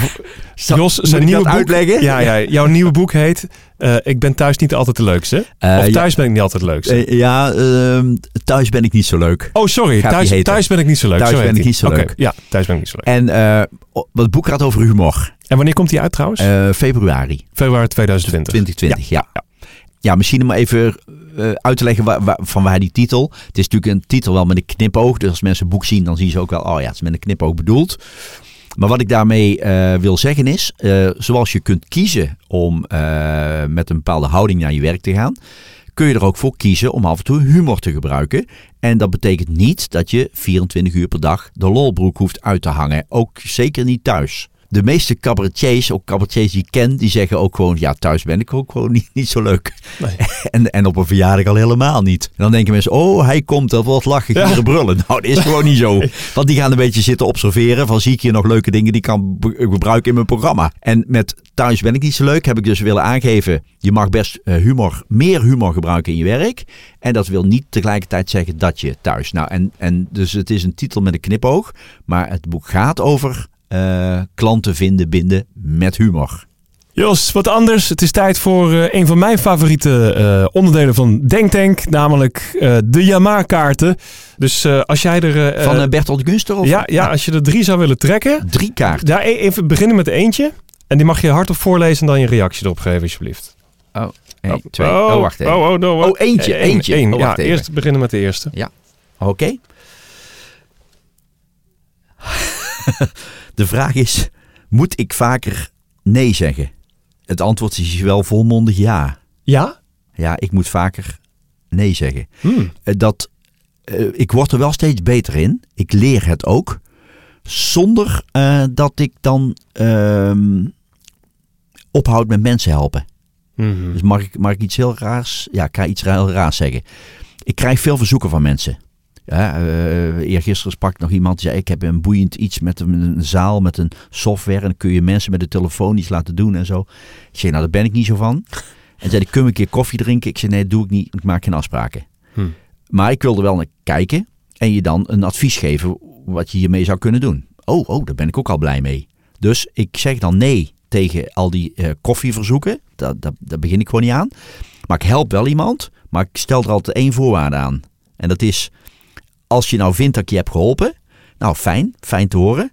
Zal- Jos, zijn nieuwe boek. uitleggen? Ja, ja, jouw nieuwe boek heet eh, Ik ben thuis niet altijd de leukste. Eh, of ja, thuis ben ik niet altijd de leukste. eh, ja, ehm, thuis ben ik niet zo leuk. oh, sorry. Thuis, thuis ben ik niet zo leuk. Thuis Zo ben ik die. niet zo leuk. Ja, thuis ben ik niet zo leuk. En het boek gaat over humor. En wanneer komt die uit trouwens? Februari Februari 2020. 2020, ja. ja. Misschien om even eh, uit te leggen waar, van waar die titel. Het is natuurlijk een titel wel met een knipoog. Dus als mensen het boek zien, dan zien ze ook wel, oh ja, het is met een knipoog bedoeld. Maar wat ik daarmee eh, wil zeggen is, eh, zoals je kunt kiezen om met een bepaalde houding naar je werk te gaan, kun je er ook voor kiezen om af en toe humor te gebruiken. En dat betekent niet dat je 24 uur per dag de lolbroek hoeft uit te hangen. Ook zeker niet thuis. De meeste cabaretiers, ook cabaretiers die ik ken, die zeggen ook gewoon, ja, thuis ben ik ook gewoon niet, niet zo leuk. Nee. En, en op een verjaardag al helemaal niet. En dan denken mensen, oh, hij komt, dat wordt lachen, Ja. gieren, brullen. Nou, dat is gewoon niet zo. Want die gaan een beetje zitten observeren van, zie ik hier nog leuke dingen die ik kan gebruiken in mijn programma. En met thuis ben ik niet zo leuk, heb ik dus willen aangeven, je mag best eh, humor, meer humor gebruiken in je werk. En dat wil niet tegelijkertijd zeggen dat je thuis. Nou, en, en dus het is een titel met een knipoog, maar het boek gaat over eh, klanten vinden, binden met humor. Jos, wat anders. Het is tijd voor eh, een van mijn favoriete eh, onderdelen van Denktank. Namelijk de Yamaha-kaarten. Dus als jij er... Van Bertolt Gunster? Of? ja, ja, als je er drie zou willen trekken. Drie kaarten. Ja, e- even beginnen met eentje. En die mag je hardop voorlezen en dan je reactie erop geven, alsjeblieft. Eén, twee. Oh, wacht even. Oh, oh, no, Oh, eentje, één, eentje. één. Oh, ja, even. eerst beginnen met de eerste. Oké. De vraag is, moet ik vaker nee zeggen? Het antwoord is wel volmondig ja. Ja? Ja, ik moet vaker nee zeggen. Hmm. Eh, Dat, eh, ik word er wel steeds beter in. Ik leer het ook. Zonder eh, dat ik dan ehm, ophoud met mensen helpen. Mhm. Dus mag ik, mag ik iets heel raars? Ja, ik ga iets heel raars zeggen. Ik krijg veel verzoeken van mensen. Ja, eh eergisteren sprak nog iemand die zei: Ik heb een boeiend iets met een, een zaal, met een software. En dan kun je mensen met de telefoon iets laten doen en zo. Ik zei: Nou, daar ben ik niet zo van. En zei: hij, Kun we een keer koffie drinken? Ik zei: Nee, dat doe ik niet. Ik maak geen afspraken. Hm. Maar ik wilde wel naar kijken. en je dan een advies geven wat je hiermee zou kunnen doen. Oh, oh, daar ben ik ook al blij mee. Dus ik zeg dan nee tegen al die eh, koffieverzoeken. Daar, daar, daar begin ik gewoon niet aan. Maar ik help wel iemand, maar ik stel er altijd één voorwaarde aan. En dat is, als je nou vindt dat ik je heb geholpen, nou fijn, fijn te horen.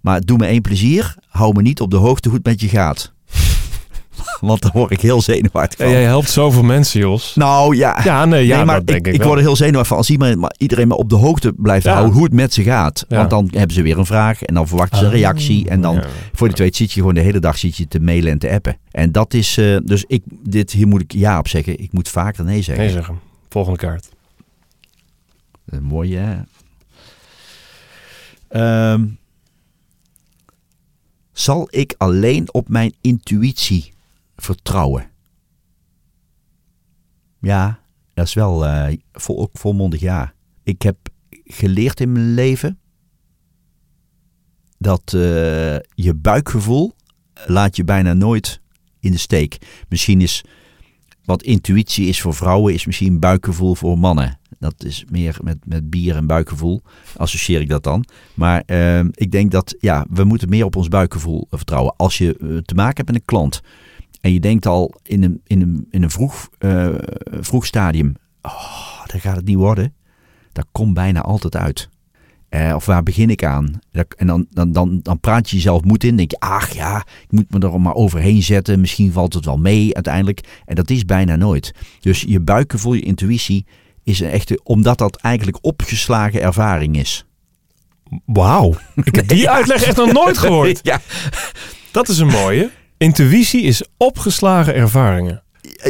Maar doe me één plezier, hou me niet op de hoogte hoe het met je gaat. Want dan word ik heel zenuwachtig Ja, jij helpt zoveel mensen, Jos. Nou ja, Ja, nee, ja, nee, maar dat denk ik, ik, word er heel zenuwachtig van als iedereen, maar iedereen maar op de hoogte blijft Ja. houden hoe het met ze gaat. Ja. Want dan hebben ze weer een vraag en dan verwachten ze een Ah, reactie. En dan, ja. voor het weet, zit je gewoon de hele dag zit je te mailen en te appen. En dat is, eh, dus ik, dit, hier moet ik ja op zeggen. Ik moet vaker nee zeggen. Nee zeggen. Volgende kaart. Een mooie, hè? Ehm, zal ik alleen op mijn intuïtie vertrouwen? Ja, dat is wel eh, vol, ook volmondig ja. Ik heb geleerd in mijn leven dat eh, je buikgevoel laat je bijna nooit in de steek. Misschien is wat intuïtie is voor vrouwen, is misschien buikgevoel voor mannen. Dat is meer met, met bier en buikgevoel, associeer ik dat dan. Maar eh, ik denk dat ja, we moeten meer op ons buikgevoel vertrouwen. Als je eh, te maken hebt met een klant en je denkt al in een, in een, in een vroeg, eh, vroeg stadium, oh, dan gaat het niet worden. Dat komt bijna altijd uit. Eh, of waar begin ik aan? Dat- En dan, dan, dan, dan praat je jezelf moed in. denk je, ach ja, ik moet me er maar overheen zetten. Misschien valt het wel mee uiteindelijk. En dat is bijna nooit. Dus je buikgevoel, je intuïtie is een echte, omdat dat eigenlijk opgeslagen ervaring is. Wauw. Ik heb die uitleg echt nog nooit gehoord. Ja, Dat is een mooie. Intuïtie is opgeslagen ervaringen.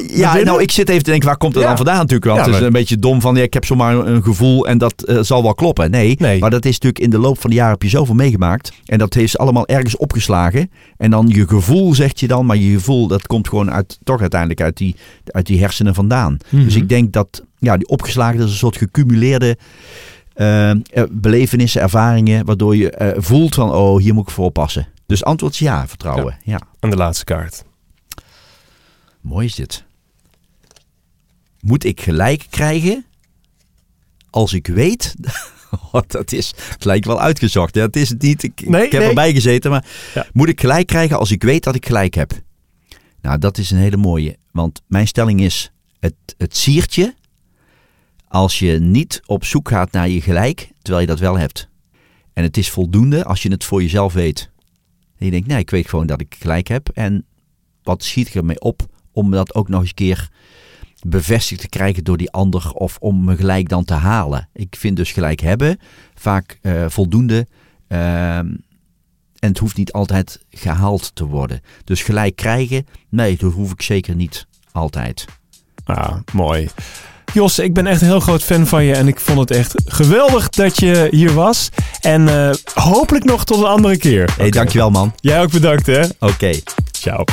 Ja nou ik zit even te denken, waar komt het Ja. dan vandaan natuurlijk? Want Ja, het is een beetje dom van, ja, ik heb zomaar een gevoel en dat eh, zal wel kloppen. Nee, Nee. maar dat is natuurlijk in de loop van de jaren heb je zoveel meegemaakt. En dat heeft allemaal ergens opgeslagen. En dan je gevoel zegt je dan, maar je gevoel dat komt gewoon uit, toch uiteindelijk uit die, uit die hersenen vandaan. Mhm. Dus ik denk dat ja, die opgeslagen dat is een soort gecumuleerde eh, belevenissen, ervaringen, waardoor je voelt van, oh, hier moet ik voor oppassen. Dus antwoord is ja, vertrouwen. Ja. En de laatste kaart. Mooi is dit. Moet ik gelijk krijgen als ik weet... Oh, dat is het lijkt wel uitgezocht. Het is het niet. Ik, Nee, ik heb nee. erbij gezeten. Maar Ja. moet ik gelijk krijgen als ik weet dat ik gelijk heb? Nou, dat is een hele mooie. Want mijn stelling is: het, het siertje. Als je niet op zoek gaat naar je gelijk, terwijl je dat wel hebt. En het is voldoende als je het voor jezelf weet. En je denkt, nee, ik weet gewoon dat ik gelijk heb. En wat schiet ik ermee op om dat ook nog eens een keer bevestigd te krijgen door die ander of om me gelijk dan te halen. Ik vind dus gelijk hebben vaak eh, voldoende ehm, en het hoeft niet altijd gehaald te worden. Dus gelijk krijgen, nee, dat hoef ik zeker niet altijd. Ah, mooi. Jos, ik ben echt een heel groot fan van je en ik vond het echt geweldig dat je hier was. En eh, hopelijk nog tot een andere keer. hey, dankjewel man. Jij ook bedankt hè. Oké. Ciao.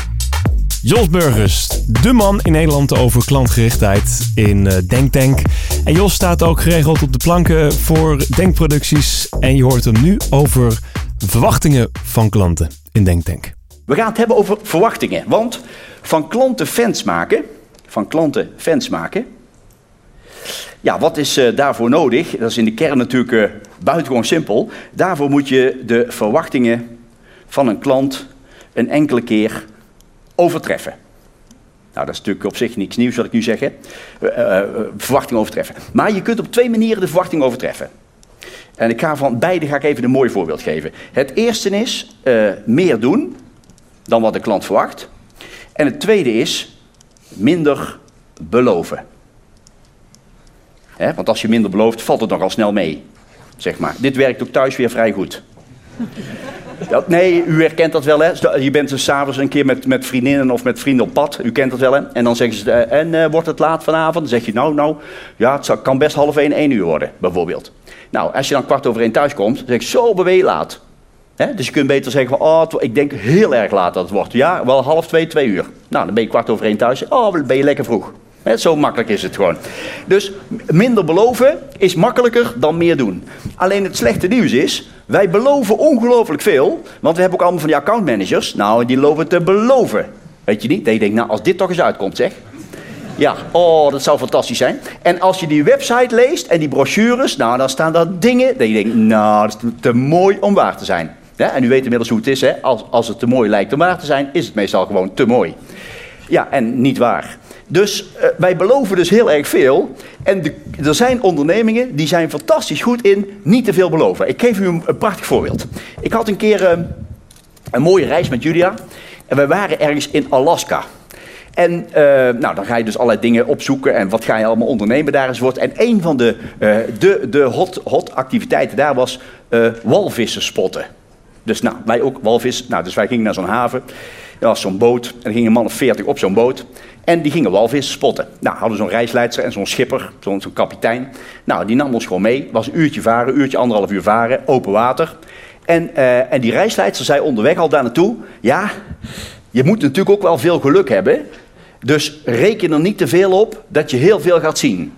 Jos Burgers, de man in Nederland over klantgerichtheid in eh Denktank. En Jos staat ook geregeld op de planken voor denkproducties. En je hoort hem nu over verwachtingen van klanten in Denktank. We gaan het hebben over verwachtingen. Want van klanten fans maken, van klanten fans maken. Ja, wat is eh, daarvoor nodig? Dat is in de kern natuurlijk eh, buitengewoon simpel. Daarvoor moet je de verwachtingen van een klant een enkele keer overtreffen. Nou, dat is natuurlijk op zich niks nieuws wat ik nu zeg. hè. Eh, eh, verwachting overtreffen. Maar je kunt op twee manieren de verwachting overtreffen. En ik ga van beide ga ik even een mooi voorbeeld geven. Het eerste is eh, meer doen dan wat de klant verwacht. En het tweede is minder beloven. Hè, want als je minder belooft, valt het nogal snel mee. Zeg maar. Dit werkt ook thuis weer vrij goed. Nee, u herkent dat wel, hè? Je bent dus s'avonds een keer met, met vriendinnen of met vrienden op pad. U kent dat wel, hè? En dan zeggen ze, eh, en eh, wordt het laat vanavond? Dan zeg je, nou, nou, ja, het kan best half één, één uur worden, bijvoorbeeld. Nou, als je dan kwart over één thuis komt, dan zeg je, zo, ben je laat. Hè? Dus je kunt beter zeggen van, oh, ik denk heel erg laat dat het wordt. Ja, wel half twee, twee uur. Nou, dan ben je kwart over één thuis. Oh, ben je lekker vroeg. Zo makkelijk is het gewoon. Dus minder beloven is makkelijker dan meer doen. Alleen het slechte nieuws is, wij beloven ongelooflijk veel. Want we hebben ook allemaal van die accountmanagers. Nou, die lopen te beloven. Weet je niet? Dat je denkt, nou, als dit toch eens uitkomt, zeg. Ja, oh, dat zou fantastisch zijn. En als je die website leest en die brochures, nou, dan staan daar dingen dat je denkt, nou, dat is te mooi om waar te zijn. En u weet inmiddels hoe het is, hè? Als, als het te mooi lijkt om waar te zijn, is het meestal gewoon te mooi. Ja, en niet waar. Dus uh, wij beloven dus heel erg veel. En er zijn ondernemingen die zijn fantastisch goed in niet te veel beloven. Ik geef u een, prachtig voorbeeld. Ik had een keer uh, een mooie reis met Julia. En we waren ergens in Alaska. En uh, nou, dan ga je dus allerlei dingen opzoeken en wat ga je allemaal ondernemen daar enzovoort. En een van de, uh, de, de hot, hot activiteiten daar was uh, walvissen spotten. Dus nou, wij ook walvis. Nou, dus wij gingen naar zo'n haven. Er was zo'n boot. En er gingen mannen 40 op zo'n boot. En die gingen walvis spotten. Nou, hadden zo'n reisleidster en zo'n schipper, zo'n zo kapitein. Nou, die nam ons gewoon mee. Was een uurtje varen, een uurtje, anderhalf uur varen, open water. En, uh, en die reisleidster zei onderweg al daar naartoe: Ja, je moet natuurlijk ook wel veel geluk hebben. Dus reken er niet te veel op dat je heel veel gaat zien.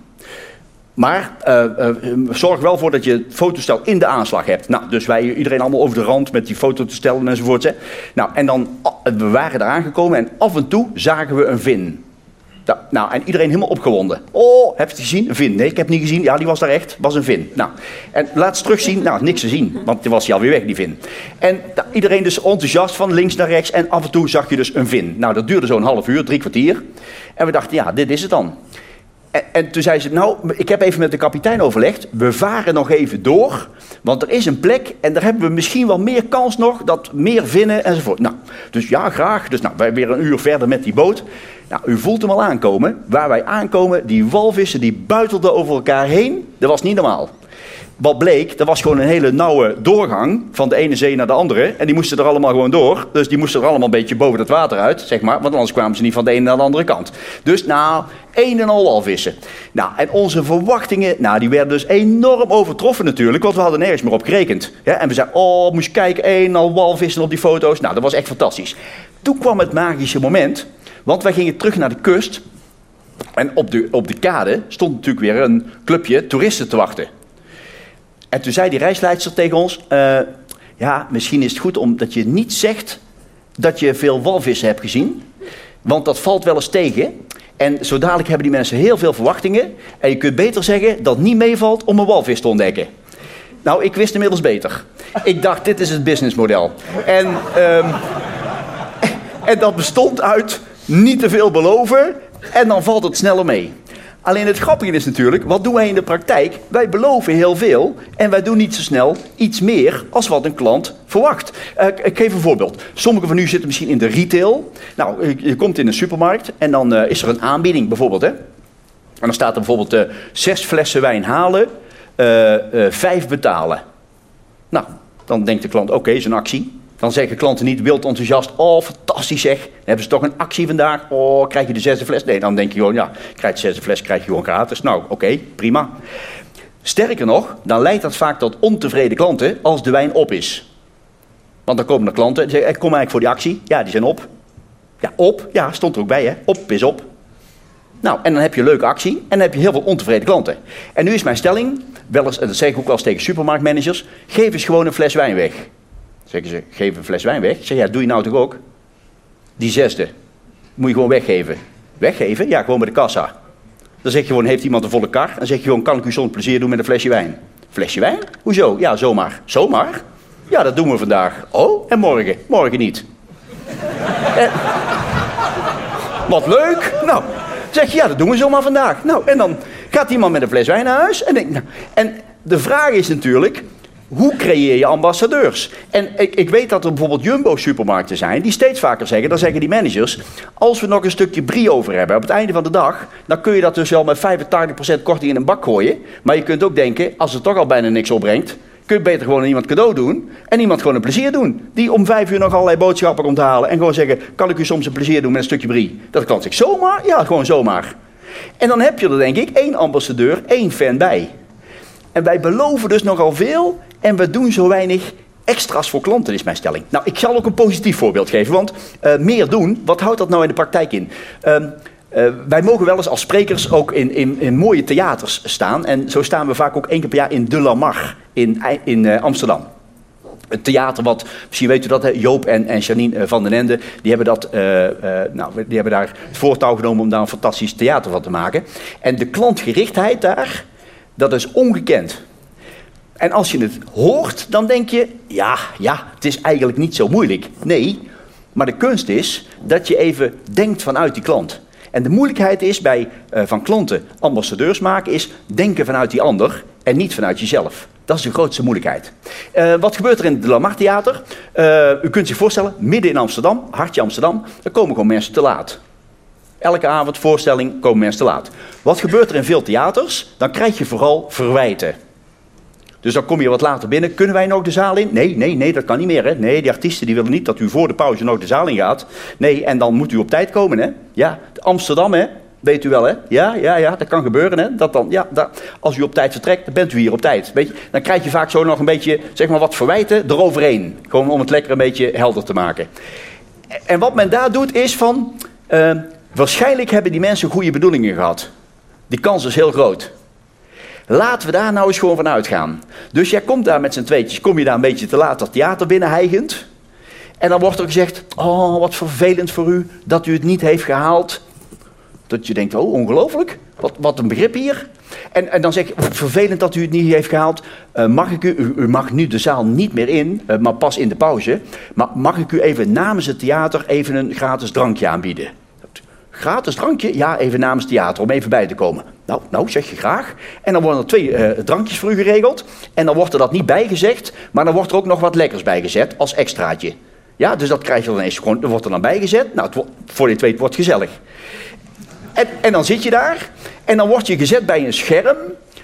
Maar uh, zorg wel voor dat je het fotostel in de aanslag hebt. Nou, dus wij, iedereen allemaal over de rand met die fotostellen enzovoort. Hè. Nou, en dan, we waren daar aangekomen en af en toe zagen we een vin. Nou, en iedereen helemaal opgewonden. Oh, heb je het gezien? Een vin? Nee, ik heb het niet gezien. Ja, die was daar echt. was een vin. Nou, en laat eens terugzien. Nou, niks te zien, want die was hij alweer weg, die vin. En iedereen dus enthousiast van links naar rechts. En af en toe zag je dus een vin. Nou, dat duurde zo'n half uur, drie kwartier. En we dachten, ja, dit is het dan. En, en, toen zei ze, nou, ik heb even met de kapitein overlegd. We varen nog even door, want er is een plek en daar hebben we misschien wel meer kans nog, dat meer vinnen enzovoort. Nou, dus ja, graag. Dus nou, wij weer een uur verder met die boot. Nou, u voelt hem al aankomen. Waar wij aankomen, die walvissen die buitelden over elkaar heen. Dat was niet normaal. Wat bleek, dat was gewoon een hele nauwe doorgang van de ene zee naar de andere. En die moesten er allemaal gewoon door. Dus die moesten er allemaal een beetje boven het water uit, zeg maar. Want anders kwamen ze niet van de ene naar de andere kant. Dus nou, een en al walvissen. Nou, en onze verwachtingen, nou, die werden dus enorm overtroffen natuurlijk. Want we hadden nergens meer op gerekend. Ja, en we zeiden, oh, moest je kijken, een en al walvissen op die foto's. Nou, dat was echt fantastisch. Toen kwam het magische moment. Want wij gingen terug naar de kust. En op de, op de kade stond natuurlijk weer een clubje toeristen te wachten. En toen zei die reisleidster tegen ons: uh, Ja, misschien is het goed omdat je niet zegt dat je veel walvissen hebt gezien. Want dat valt wel eens tegen. En zo dadelijk hebben die mensen heel veel verwachtingen. En je kunt beter zeggen dat het niet meevalt om een walvis te ontdekken. Nou, ik wist inmiddels beter. Ik dacht, dit is het businessmodel. En, um, en dat bestond uit niet te veel beloven en dan valt het sneller mee. Alleen het grappige is natuurlijk, wat doen wij in de praktijk? Wij beloven heel veel en wij doen niet zo snel iets meer als wat een klant verwacht. Uh, ik geef een voorbeeld. Sommigen van u zitten misschien in de retail. Nou, je komt in een supermarkt en dan uh, is er een aanbieding bijvoorbeeld. Hè? En dan staat er bijvoorbeeld uh, zes flessen wijn halen, vijf betalen. Nou, dan denkt de klant, oké, is een actie. Dan zeggen klanten niet wild enthousiast, oh fantastisch zeg, dan hebben ze toch een actie vandaag, oh krijg je de zesde fles? Nee, dan denk je gewoon, ja, krijg je de zesde fles, krijg je gewoon gratis. Nou, oké, prima. Sterker nog, dan leidt dat vaak tot ontevreden klanten als de wijn op is. Want dan komen er klanten die zeggen, ik kom eigenlijk voor die actie. Ja, die zijn op. Ja, op, ja, stond er ook bij hè, op is op. Nou, en dan heb je een leuke actie en dan heb je heel veel ontevreden klanten. En nu is mijn stelling, wel eens, en dat zeg ik ook wel eens tegen supermarktmanagers, geef eens gewoon een fles wijn weg. Zeggen ze, geef een fles wijn weg. Zeg, ja, doe je nou toch ook? Die zesde. Moet je gewoon weggeven. Weggeven? Ja, gewoon bij de kassa. Dan zeg je gewoon, heeft iemand een volle kar? Dan zeg je gewoon, kan ik u zo'n plezier doen met een flesje wijn? Flesje wijn? Hoezo? Ja, zomaar. Zomaar? Ja, dat doen we vandaag. Oh, en morgen? Morgen niet. Wat leuk. Nou, zeg je, ja, dat doen we zomaar vandaag. Nou, en dan gaat iemand met een fles wijn naar huis. En, denk, nou, en de vraag is natuurlijk, hoe creëer je ambassadeurs? En ik, ik weet dat er bijvoorbeeld Jumbo-supermarkten zijn die steeds vaker zeggen, dan zeggen die managers, als we nog een stukje brie over hebben op het einde van de dag, dan kun je dat dus wel met 85% korting in een bak gooien. Maar je kunt ook denken, als het toch al bijna niks opbrengt, kun je beter gewoon iemand cadeau doen en iemand gewoon een plezier doen. Die om vijf uur nog allerlei boodschappen komt halen en gewoon zeggen, kan ik u soms een plezier doen met een stukje brie? Dat kan zich zomaar? Ja, gewoon zomaar. En dan heb je er denk ik één ambassadeur, één fan bij. En wij beloven dus nogal veel en we doen zo weinig extra's voor klanten, is mijn stelling. Nou, ik zal ook een positief voorbeeld geven, want uh, meer doen, wat houdt dat nou in de praktijk in? Uh, uh, wij mogen wel eens als sprekers ook in, in, in, mooie theaters staan. En zo staan we vaak ook één keer per jaar in De La Mar in, in Amsterdam. Het theater wat, misschien weet u dat, Joop en, en Janine van den Ende, die hebben, dat, eh, eh, nou, die hebben daar het voortouw genomen om daar een fantastisch theater van te maken. En de klantgerichtheid daar, dat is ongekend. En als je het hoort, dan denk je, ja, ja, het is eigenlijk niet zo moeilijk. Nee, maar de kunst is dat je even denkt vanuit die klant. En de moeilijkheid is bij uh, van klanten ambassadeurs maken, is denken vanuit die ander en niet vanuit jezelf. Dat is de grootste moeilijkheid. Uh, wat gebeurt er in het Lamar Theater? Uh, u kunt zich voorstellen, midden in Amsterdam, hartje Amsterdam, daar komen gewoon mensen te laat. Elke avond, voorstelling, komen mensen te laat. Wat gebeurt er in veel theaters? Dan krijg je vooral verwijten. Dus dan kom je wat later binnen. Kunnen wij nog de zaal in? Nee, nee, nee, dat kan niet meer. Hè? Nee, die artiesten die willen niet dat u voor de pauze nog de zaal in gaat. Nee, en dan moet u op tijd komen. Hè? Ja, Amsterdam, hè? Weet u wel, hè? Ja, ja, ja, dat kan gebeuren, hè? Dat dan, ja, dat, als u op tijd vertrekt, dan bent u hier op tijd. Weet je? Dan krijg je vaak zo nog een beetje, zeg maar, wat verwijten eroverheen. Gewoon om het lekker een beetje helder te maken. En wat men daar doet is van, uh, waarschijnlijk hebben die mensen goede bedoelingen gehad. Die kans is heel groot. Laten we daar nou eens gewoon van uitgaan. Dus jij komt daar met z'n tweetjes, kom je daar een beetje te laat dat theater binnenhijgend. En dan wordt er gezegd, oh wat vervelend voor u dat u het niet heeft gehaald. Dat je denkt, oh ongelooflijk, wat, wat een begrip hier. En, en dan zeg je, vervelend dat u het niet heeft gehaald. Uh, mag ik u, u, mag nu de zaal niet meer in, uh, maar pas in de pauze. Maar mag ik u even namens het theater even een gratis drankje aanbieden? Gratis drankje? Ja, even namens theater, om even bij te komen. Nou, nou, zeg je graag. En dan worden er twee uh, drankjes voor u geregeld. En dan wordt er dat niet bijgezegd, maar dan wordt er ook nog wat lekkers bijgezet als extraatje. Ja, dus dat krijg je dan eens gewoon, dat wordt er dan bijgezet. Nou, voor dit weet wordt gezellig. En, en dan zit je daar en dan word je gezet bij een scherm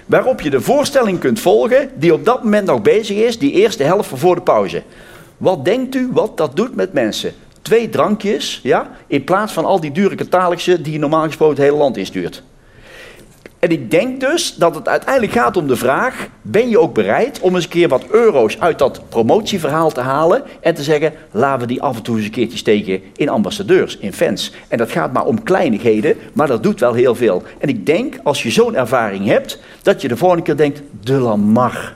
waarop je de voorstelling kunt volgen die op dat moment nog bezig is, die eerste helft voor de pauze. Wat denkt u wat dat doet met mensen? Twee drankjes, ja, in plaats van al die dure catalogussen die normaal gesproken het hele land instuurt. En ik denk dus dat het uiteindelijk gaat om de vraag: ben je ook bereid om eens een keer wat euro's uit dat promotieverhaal te halen en te zeggen: laten we die af en toe eens een keertje steken in ambassadeurs, in fans. En dat gaat maar om kleinigheden, maar dat doet wel heel veel. En ik denk, als je zo'n ervaring hebt, dat je de volgende keer denkt: de Lamar.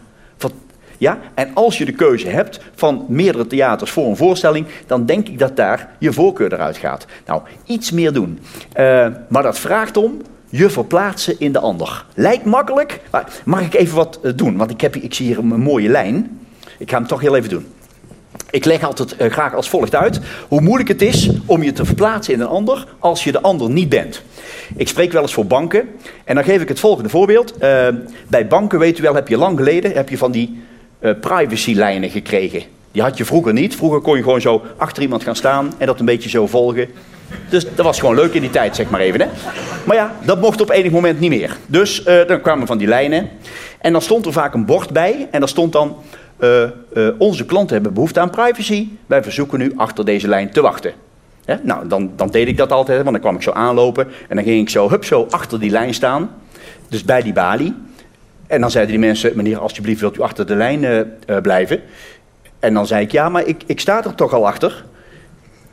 Ja? En als je de keuze hebt van meerdere theaters voor een voorstelling, dan denk ik dat daar je voorkeur eruit gaat. Nou, iets meer doen. Uh, maar dat vraagt om je verplaatsen in de ander. Lijkt makkelijk, maar mag ik even wat eh, doen? Want ik, heb, ik zie hier een mooie lijn. Ik ga hem toch heel even doen. Ik leg altijd uh, graag als volgt uit hoe moeilijk het is om je te verplaatsen in een ander als je de ander niet bent. Ik spreek wel eens voor banken en dan geef ik het volgende voorbeeld. Bij banken, weet u wel, heb je lang geleden heb je van die uh, privacylijnen gekregen. Die had je vroeger niet. Vroeger kon je gewoon zo achter iemand gaan staan en dat een beetje zo volgen. Dus dat was gewoon leuk in die tijd, zeg maar even. Hè? Maar ja, dat mocht op enig moment niet meer. Dus uh, dan kwamen van die lijnen. En dan stond er vaak een bord bij. En daar stond dan... Uh, onze klanten hebben behoefte aan privacy. Wij verzoeken u achter deze lijn te wachten. Hè? Nou, dan, dan deed ik dat altijd. Want dan kwam ik zo aanlopen. En dan ging ik zo, hup, zo achter die lijn staan. Dus bij die balie. En dan zeiden die mensen, meneer, alsjeblieft wilt u achter de lijn blijven. En dan zei ik, ja, maar ik, ik sta er toch al achter.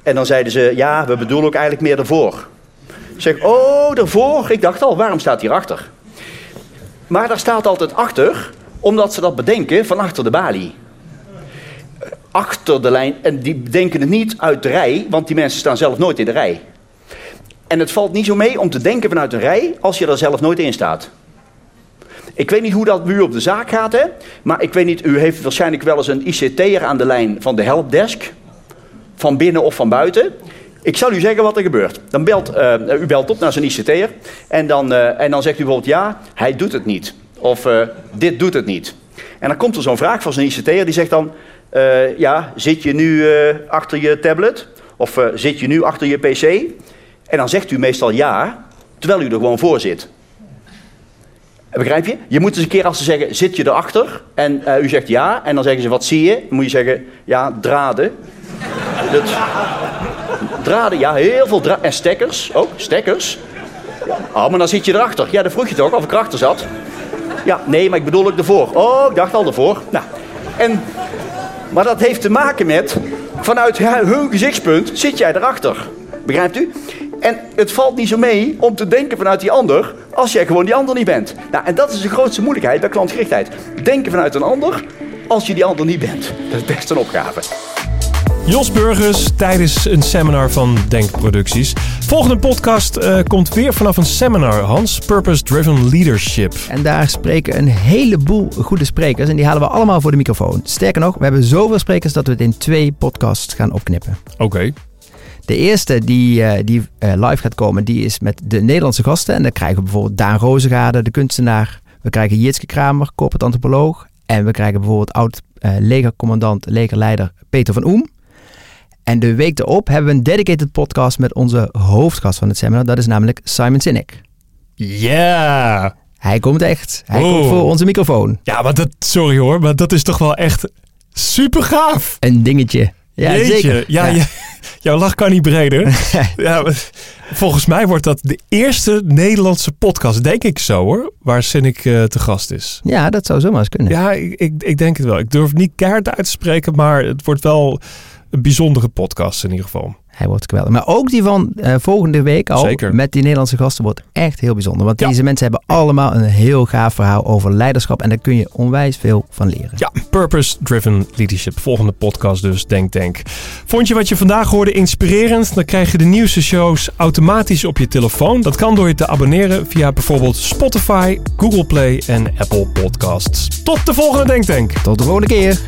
En dan zeiden ze, ja, we bedoelen ook eigenlijk meer ervoor. Ik zeg, oh, ervoor? Ik dacht al, waarom staat hier achter? Maar daar staat altijd achter, omdat ze dat bedenken van achter de balie. Achter de lijn, en die bedenken het niet uit de rij, want die mensen staan zelf nooit in de rij. En het valt niet zo mee om te denken vanuit een rij als je er zelf nooit in staat. Ik weet niet hoe dat nu op de zaak gaat, hè? maar ik weet niet, u heeft waarschijnlijk wel eens een ICT'er aan de lijn van de helpdesk van binnen of van buiten. Ik zal u zeggen wat er gebeurt. Dan belt, uh, u belt op naar zijn ICT'er en dan, uh, en dan zegt u bijvoorbeeld ja, hij doet het niet. Of uh, dit doet het niet. En dan komt er zo'n vraag van zijn ICT'er die zegt dan, ja, zit je nu achter je tablet? Of zit je nu achter je pc? En dan zegt u meestal ja, terwijl u er gewoon voor zit. Begrijp je? Je moet eens een keer als ze zeggen, zit je erachter? En u zegt ja, en dan zeggen ze, wat zie je? Dan moet je zeggen, ja, draden. Dat, draden, ja, heel veel draden. En stekkers ook, stekkers. Oh, maar dan zit je erachter. Ja, dan vroeg je toch of ik erachter zat. Ja, nee, maar ik bedoel ook ervoor. Oh, ik dacht al ervoor. Nou, en, maar dat heeft te maken met, vanuit hun gezichtspunt zit jij erachter. Begrijpt u? En het valt niet zo mee om te denken vanuit die ander, als jij gewoon die ander niet bent. Nou, en dat is de grootste moeilijkheid bij klantgerichtheid. Denken vanuit een ander als je die ander niet bent. Dat is best een opgave. Jos Burgers tijdens een seminar van Denkproducties. Volgende podcast uh, komt weer vanaf een seminar, Hans. Purpose Driven Leadership. En daar spreken een heleboel goede sprekers. En die halen we allemaal voor de microfoon. Sterker nog, we hebben zoveel sprekers dat we het in twee podcasts gaan opknippen. Oké. De eerste die, uh, die uh, live gaat komen, die is met de Nederlandse gasten. En dan krijgen we bijvoorbeeld Daan Rozegade, de kunstenaar. We krijgen Jitske Kramer, corporate antropoloog. En we krijgen bijvoorbeeld oud-legercommandant, legerleider Peter van Oem. En de week erop hebben we een dedicated podcast met onze hoofdgast van het seminar. Dat is namelijk Simon Sinek. Yeah! Hij komt echt. Hij oh. komt voor onze microfoon. Ja, maar dat, sorry hoor, maar dat is toch wel echt super gaaf. Een dingetje. Ja, Jeetje. zeker. Ja, ja. Jouw lach kan niet breder. ja, volgens mij wordt dat de eerste Nederlandse podcast, denk ik zo hoor, waar Sinek uh, te gast is. Ja, dat zou zomaar eens kunnen. Ja, ik, ik, ik denk het wel. Ik durf niet keihard uit te spreken, maar het wordt wel een bijzondere podcast in ieder geval. Hij wordt geweldig. Maar ook die van uh, volgende week al Zeker. met die Nederlandse gasten wordt echt heel bijzonder. Want ja. deze mensen hebben allemaal een heel gaaf verhaal over leiderschap. En daar kun je onwijs veel van leren. Ja, Purpose Driven Leadership. Volgende podcast dus, Denk Denk. Vond je wat je vandaag hoorde inspirerend? Dan krijg je de nieuwste shows automatisch op je telefoon. Dat kan door je te abonneren via bijvoorbeeld Spotify, Google Play en Apple Podcasts. Tot de volgende Denk Denk. Tot de volgende keer.